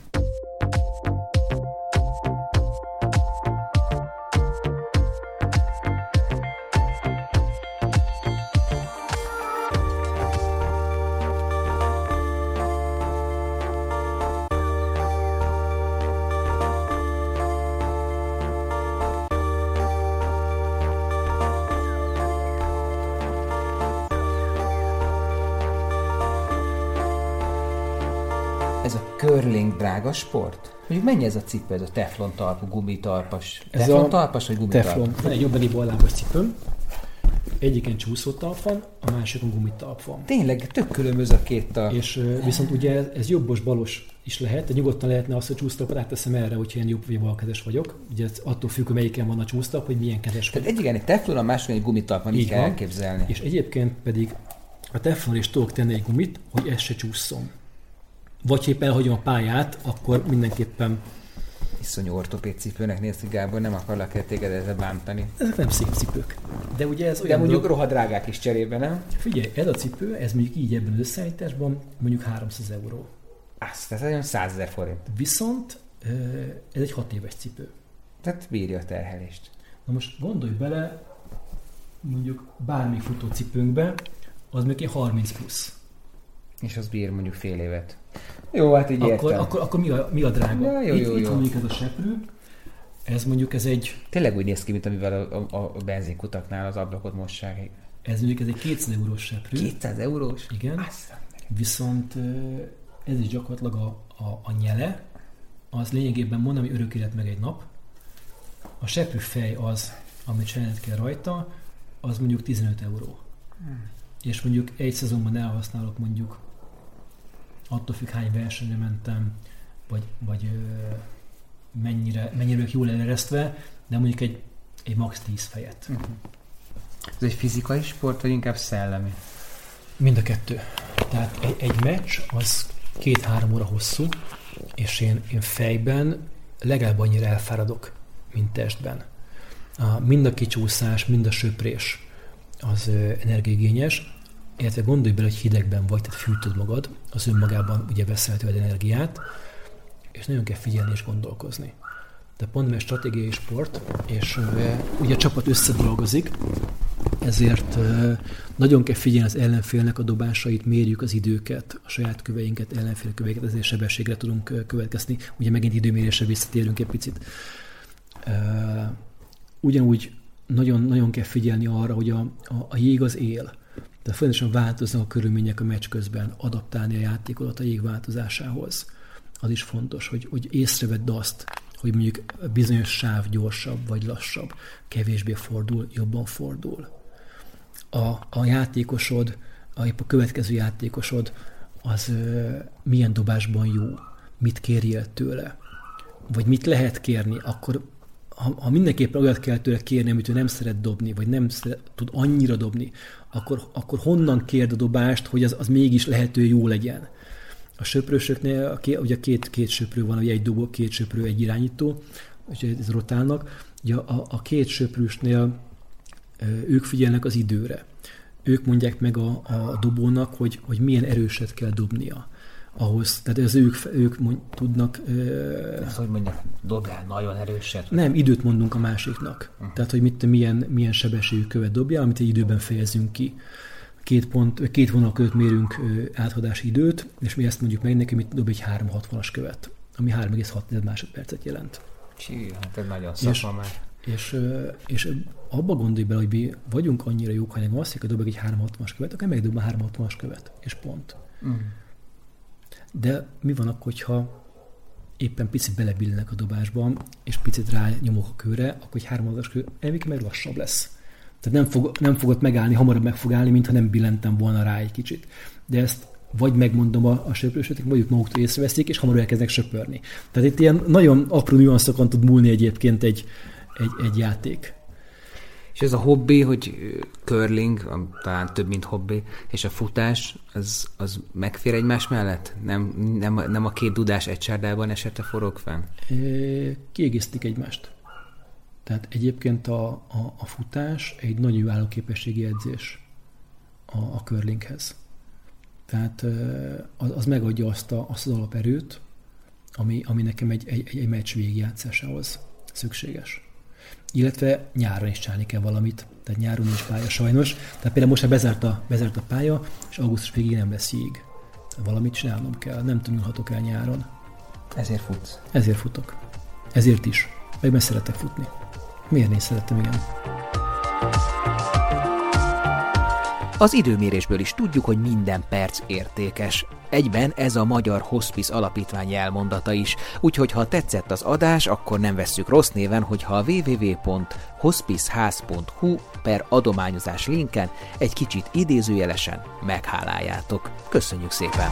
Drága sport? Mondjuk mennyi ez a cipő, ez a teflon talpú, gumitalpas? Ez teflon a talpas vagy gumitalpas? Teflon. Van egy jobbani ballábas cipőm. Egyiken csúszótalp van, a másikon gumitalp van. Tényleg tök különböző a két talp. És viszont ugye ez, jobbos-balos is lehet, de nyugodtan lehetne azt, hogy csúsztalpot átteszem erre, hogyha én jobb vagy balkezes vagyok. Ugye ez attól függ, hogy melyiken van a csúsztalp, hogy milyen kezes Tehát vagyok. egyiken egy teflon, a másikon egy gumitalp van, így, Így kell van. elképzelni. És egyébként pedig a teflon is tudok tenni egy gumit, hogy ez se csúszson. Vagy ha épp elhagyom a pályát, akkor mindenképpen Iszonyú ortopéd cipőnek néz ki, Gábor, nem akarlak téged ezzel bántani. ezek nem szép cipők. De ugye ez De olyan mondjuk dolog, rohadrágák is cserébe, nem? figyelj, ez a cipő, ez mondjuk így ebben az összeállításban mondjuk 300 euró. Azt, ez olyan 100 ezer forint. Viszont ez egy 6 éves cipő. Tehát bírja a terhelést. Na most gondolj bele, mondjuk bármi futócipőnkbe, az egy 30 plusz. És az bír mondjuk fél évet. Jó, hát így Akkor, értem. akkor, akkor mi, a, mi a drága? Ja, jó, itt, jó, itt jó. van mondjuk ez a seprű, ez mondjuk ez egy, Tényleg úgy néz ki, mint amivel a, a, a benzinkutaknál az ablakot mossák. ez mondjuk ez egy 200 eurós seprű. 200 eurós? Igen. Azt a meg. Viszont ez is gyakorlatilag a, a, a nyele, az lényegében mondom, hogy örök élet meg egy nap. A seprű fej az, amit csinálnod kell rajta, az mondjuk 15 euró. Hmm. És mondjuk egy szezonban elhasználok mondjuk, attól függ hány versenyre mentem, vagy, vagy mennyire, mennyire vagyok jól eleresztve, de mondjuk egy, egy max 10 fejet. Ez egy fizikai sport, vagy inkább szellemi? Mind a kettő. Tehát egy, egy meccs az két-három óra hosszú, és én, én fejben legalább annyira elfáradok, mint testben. A, mind a kicsúszás, mind a söprés az ö, energiaigényes, illetve gondolj bele, hogy hidegben vagy, tehát fűtöd magad, az önmagában ugye veszel tőled energiát, és nagyon kell figyelni és gondolkozni. De pont mert stratégiai sport, és ugye a csapat összedolgozik, ezért nagyon kell figyelni az ellenfélnek a dobásait, mérjük az időket, a saját köveinket, ellenfél köveinket, ezért sebességre tudunk következni. Ugye megint időmérésre visszatérünk egy picit. Ugyanúgy nagyon, nagyon kell figyelni arra, hogy a, a, a jég az él. Tehát folyamatosan változnak a körülmények a meccs közben, adaptálni a játékodat a jég változásához. Az is fontos, hogy, hogy észrevedd azt, hogy mondjuk bizonyos sáv gyorsabb vagy lassabb, kevésbé fordul, jobban fordul. A, a játékosod, a, épp a következő játékosod, az ö, milyen dobásban jó, mit kérjél tőle, vagy mit lehet kérni, akkor ha, ha mindenképpen olyat kell tőle kérni, amit ő nem szeret dobni, vagy nem szeret, tud annyira dobni, akkor, akkor honnan kérd a dobást, hogy az, az mégis lehető jó legyen. A söprősöknél ugye két, két söprő van, ugye egy dobó, két söprő, egy irányító, úgyhogy ez rotálnak. Ugye a, a két söprősnél ők figyelnek az időre. Ők mondják meg a, a dobónak, hogy, hogy milyen erőset kell dobnia ahhoz, tehát ez ők, ők mond, tudnak... Ez, hogy mondjak, dobjál nagyon erőset? Nem, időt mondunk a másiknak. Uh-huh. Tehát, hogy mit, milyen, milyen sebességű követ dobjál, amit egy időben fejezünk ki. Két, pont, két vonal között mérünk áthadási időt, és mi ezt mondjuk meg neki, mit dob egy 360-as követ, ami 3,6 másodpercet jelent. Csí, hát ez nagyon szakma már. És, és abba gondolj bele, hogy mi vagyunk annyira jók, nekem azt hogy dobok egy 360-as követ, akkor megdob a 360-as követ, és pont. Uh-huh. De mi van akkor, hogyha éppen picit belebillenek a dobásba, és picit rá nyomok a kőre, akkor egy hármadas kő elvég meg lassabb lesz. Tehát nem, fog, nem fogott megállni, hamarabb meg fog állni, mintha nem billentem volna rá egy kicsit. De ezt vagy megmondom a, a söprősöknek, vagy ők maguktól észreveszik, és hamarabb elkezdenek söpörni. Tehát itt ilyen nagyon apró nüanszokon tud múlni egyébként egy, egy, egy játék. És ez a hobbi, hogy curling, talán több, mint hobbi, és a futás, az, az megfér egymás mellett? Nem, nem, nem a két dudás egy csárdában esete forog fenn? Kiegészítik egymást. Tehát egyébként a, a, a futás egy nagy jó állóképességi edzés a, a curlinghez. Tehát az, az megadja azt, a, azt az alaperőt, ami, ami nekem egy, egy, egy meccs végigjátszásához szükséges illetve nyáron is csinálni kell valamit, tehát nyáron is pálya sajnos. Tehát például most már bezárt a, bezárt a pálya, és augusztus végig nem lesz jég. Valamit csinálnom kell, nem tanulhatok el nyáron. Ezért futsz? Ezért futok. Ezért is. Meg mert szeretek futni. Miért én szerettem, igen. Az időmérésből is tudjuk, hogy minden perc értékes. Egyben ez a Magyar Hospice Alapítvány elmondata is, úgyhogy ha tetszett az adás, akkor nem vesszük rossz néven, hogyha a www.hospiceház.hu per adományozás linken egy kicsit idézőjelesen megháláljátok. Köszönjük szépen!